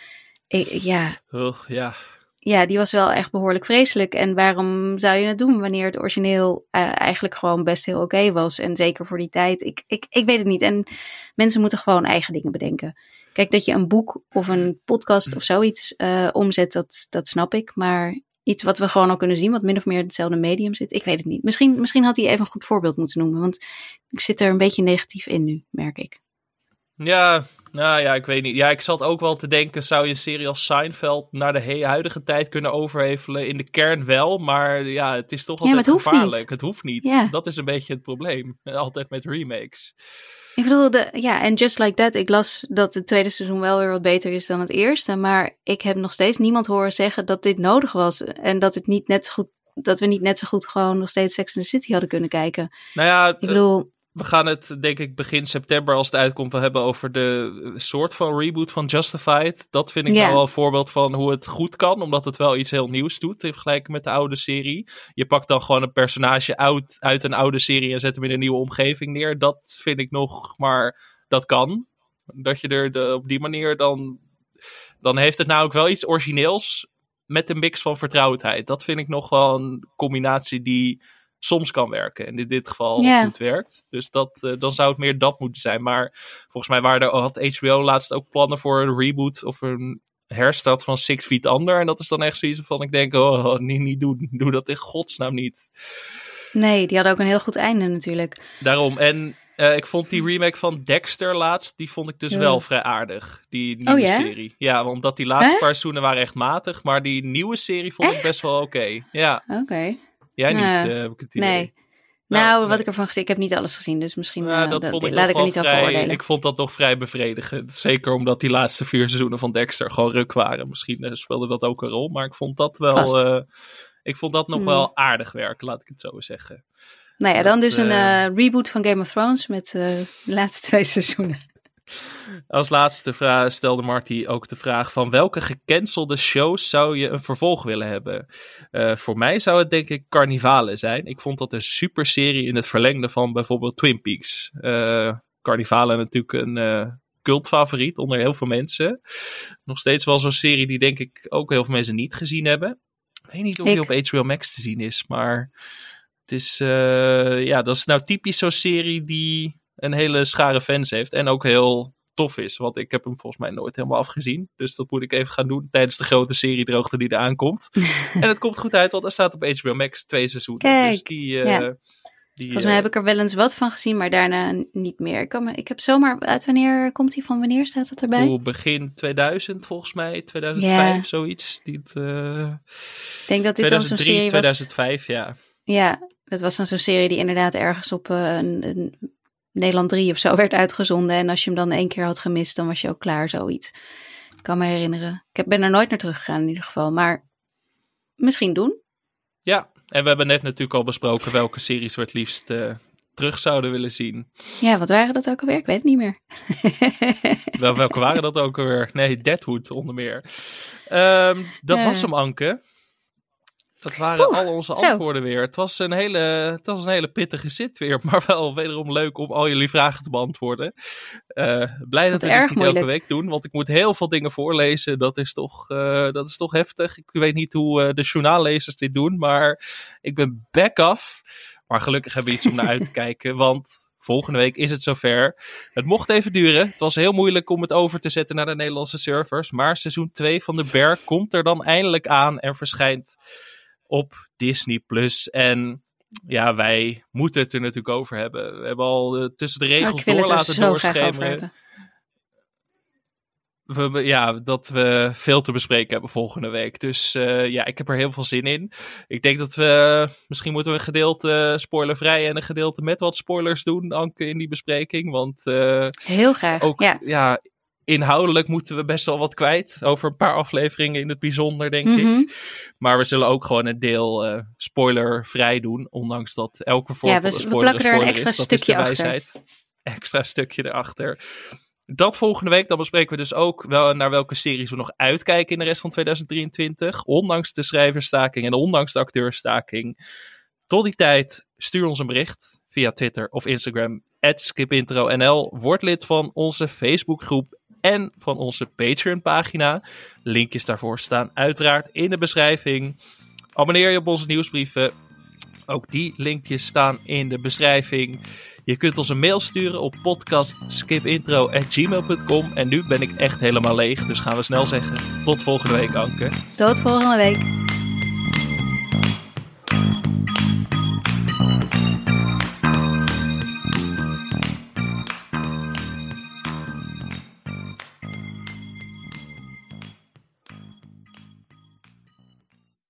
Ik- ja,
Oh, ja,
ja, die was wel echt behoorlijk vreselijk. En waarom zou je het doen wanneer het origineel eh, eigenlijk gewoon best heel oké was? En zeker voor die tijd. Ik, ik, ik weet het niet. En mensen moeten gewoon eigen dingen bedenken. Kijk, dat je een boek of een podcast of zoiets eh, omzet, dat, dat snap ik. Maar iets wat we gewoon al kunnen zien, wat min of meer in hetzelfde medium zit, ik weet het niet. Misschien, misschien had hij even een goed voorbeeld moeten noemen. Want ik zit er een beetje negatief in nu, merk ik.
Ja, nou ja, ik weet niet. Ja, ik zat ook wel te denken, zou je een serie als Seinfeld naar de huidige tijd kunnen overhevelen? In de kern wel, maar ja, het is toch
Ja,
altijd
het hoeft
gevaarlijk.
niet.
Het hoeft niet.
Ja.
Dat is een beetje het probleem. Altijd met remakes.
Ik bedoel, de, ja, en Just Like That, ik las dat het tweede seizoen wel weer wat beter is dan het eerste. Maar ik heb nog steeds niemand horen zeggen dat dit nodig was. En dat, het niet net zo goed, dat we niet net zo goed gewoon nog steeds Sex in the City hadden kunnen kijken.
Nou ja,
Ik bedoel,
we gaan het denk ik begin september als het uitkomt wel hebben over de soort van reboot van Justified. Dat vind ik
Ja.
nou wel een voorbeeld van hoe het goed kan, omdat het wel iets heel nieuws doet in vergelijking met de oude serie. Je pakt dan gewoon een personage uit, uit een oude serie en zet hem in een nieuwe omgeving neer. Dat vind ik nog, maar dat kan. Dat je er de, op die manier dan, dan heeft het nou ook wel iets origineels met een mix van vertrouwdheid. Dat vind ik nog wel een combinatie die soms kan werken. En in dit geval
Ja.
goed werkt. Dus dat, eh, dan zou het meer dat moeten zijn. Maar volgens mij waren er, had HBO laatst ook plannen voor een reboot of een herstart van Six Feet Under. En dat is dan echt zoiets van ik denk, oh, oh, niet, niet doen. Doe dat in godsnaam niet.
nee, die hadden ook een heel goed einde natuurlijk.
Daarom. En eh, ik vond die remake van Dexter laatst, die vond ik dus
Ja.
wel vrij aardig. Die nieuwe
Oh, ja?
serie. Ja, want dat die laatste paar seizoenen waren echt matig. Maar die nieuwe serie vond ik best wel oké. Ja,
Oké.
Jij niet, eh, heb ik het idee.
Nee.
Nou,
Nou,
nee.
wat ik ervan gezien, ik heb niet alles gezien, dus misschien eh,
dat
dat-
vond ik
laat ik er niet over
vrij,
oordelen.
Ik vond dat nog vrij bevredigend. Zeker omdat die laatste vier seizoenen van Dexter gewoon ruk waren. Misschien eh, speelde dat ook een rol, maar ik vond dat wel. Ik vond dat nog
Hmm.
wel aardig werken, laat ik het zo zeggen.
Nou ja, dan
dat,
dus een reboot van Game of Thrones met de laatste twee seizoenen.
Als laatste vraag stelde Marty ook de vraag van welke gecancelde shows zou je een vervolg willen hebben? Uh, voor mij zou het denk ik Carnivale zijn. Ik vond dat een super serie in het verlengde van bijvoorbeeld Twin Peaks. Uh, Carnivale natuurlijk een uh, cultfavoriet onder heel veel mensen. Nog steeds wel zo'n serie die denk ik ook heel veel mensen niet gezien hebben. Ik weet niet of die op HBO Max te zien is, maar het is, ja, dat is nou typisch zo'n serie die een hele schare fans heeft. En ook heel tof is. Want ik heb hem volgens mij nooit helemaal afgezien. Dus dat moet ik even gaan doen tijdens de grote serie droogte die eraan komt. en het komt goed uit, want er staat op HBO Max twee seizoenen.
Kijk,
dus die, uh,
ja.
die,
Volgens mij
uh,
heb ik er wel eens wat van gezien, maar daarna niet meer. Ik, kan me, ik heb zomaar, uit wanneer komt hij van wanneer staat het erbij?
Begin 2000 volgens mij, 2005
Ja.
zoiets. Die het, uh,
Ik denk dat dit dan zo'n
2003,
serie was.
2005, ja.
Ja, dat was dan zo'n serie die inderdaad ergens op eh, een, een Nederland 3 of zo werd uitgezonden. En als je hem dan één keer had gemist, dan was je ook klaar, zoiets. Ik kan me herinneren. Ik heb- ben er nooit naar teruggegaan in ieder geval, maar misschien doen.
Ja, en we hebben net natuurlijk al besproken welke series we het liefst eh, terug zouden willen zien.
Ja, wat waren dat ook alweer? Ik weet het niet meer.
Wel, welke waren dat ook alweer? Nee, Deadwood onder meer. Ehm, dat
Ja.
was hem, Anke. Dat waren
Poeh,
al onze
zo.
antwoorden weer. Het was, een hele, het was een hele pittige zit weer, maar wel wederom leuk om al jullie vragen te beantwoorden. Eh, blij dat we dit niet elke week doen, want ik moet heel veel dingen voorlezen. Dat is toch, eh, dat is toch heftig. Ik weet niet hoe eh, de journaallezers dit doen, maar ik ben back af. Maar gelukkig hebben we iets om naar uit te kijken, want volgende week is het zover. Het mocht even duren. Het was heel moeilijk om het over te zetten naar de Nederlandse servers. Maar seizoen 2 van de Bear komt er dan eindelijk aan en verschijnt op Disney Plus. En ja, wij moeten het er natuurlijk over hebben. We hebben al eh, tussen de
Oh,
regels door laten doorschemeren. We, hebben- ja, dat we veel te bespreken hebben volgende week. Dus eh, ja, ik heb er heel veel zin in. Ik denk dat we, misschien moeten we een gedeelte spoilervrij en een gedeelte met wat spoilers doen, Anke, in die bespreking. Want eh,
Heel graag.
ook
ja.
ja. Inhoudelijk moeten we best wel wat kwijt. Over een paar afleveringen in het bijzonder, denk
Mhm.
ik. Maar we zullen ook gewoon een deel eh spoilervrij doen. Ondanks dat elke vorm
Ja,
van
we-
spoiler
plakken er een
spoiler
extra
is.
Stukje achter.
Extra stukje erachter. Dat volgende week. Dan bespreken we dus ook wel naar welke series we nog uitkijken in de rest van 2023. Ondanks de schrijversstaking en ondanks de acteurstaking. Tot die tijd, stuur ons een bericht via Twitter of Instagram. skipintronl. Word lid van onze Facebookgroep en van onze Patreon-pagina. Linkjes daarvoor staan uiteraard in de beschrijving. Abonneer je op onze nieuwsbrieven. Ook die linkjes staan in de beschrijving. Je kunt ons een mail sturen op podcastskipintro.gmail.com. En nu ben ik echt helemaal leeg, dus gaan we snel zeggen. Tot volgende week, Anke.
Tot volgende week.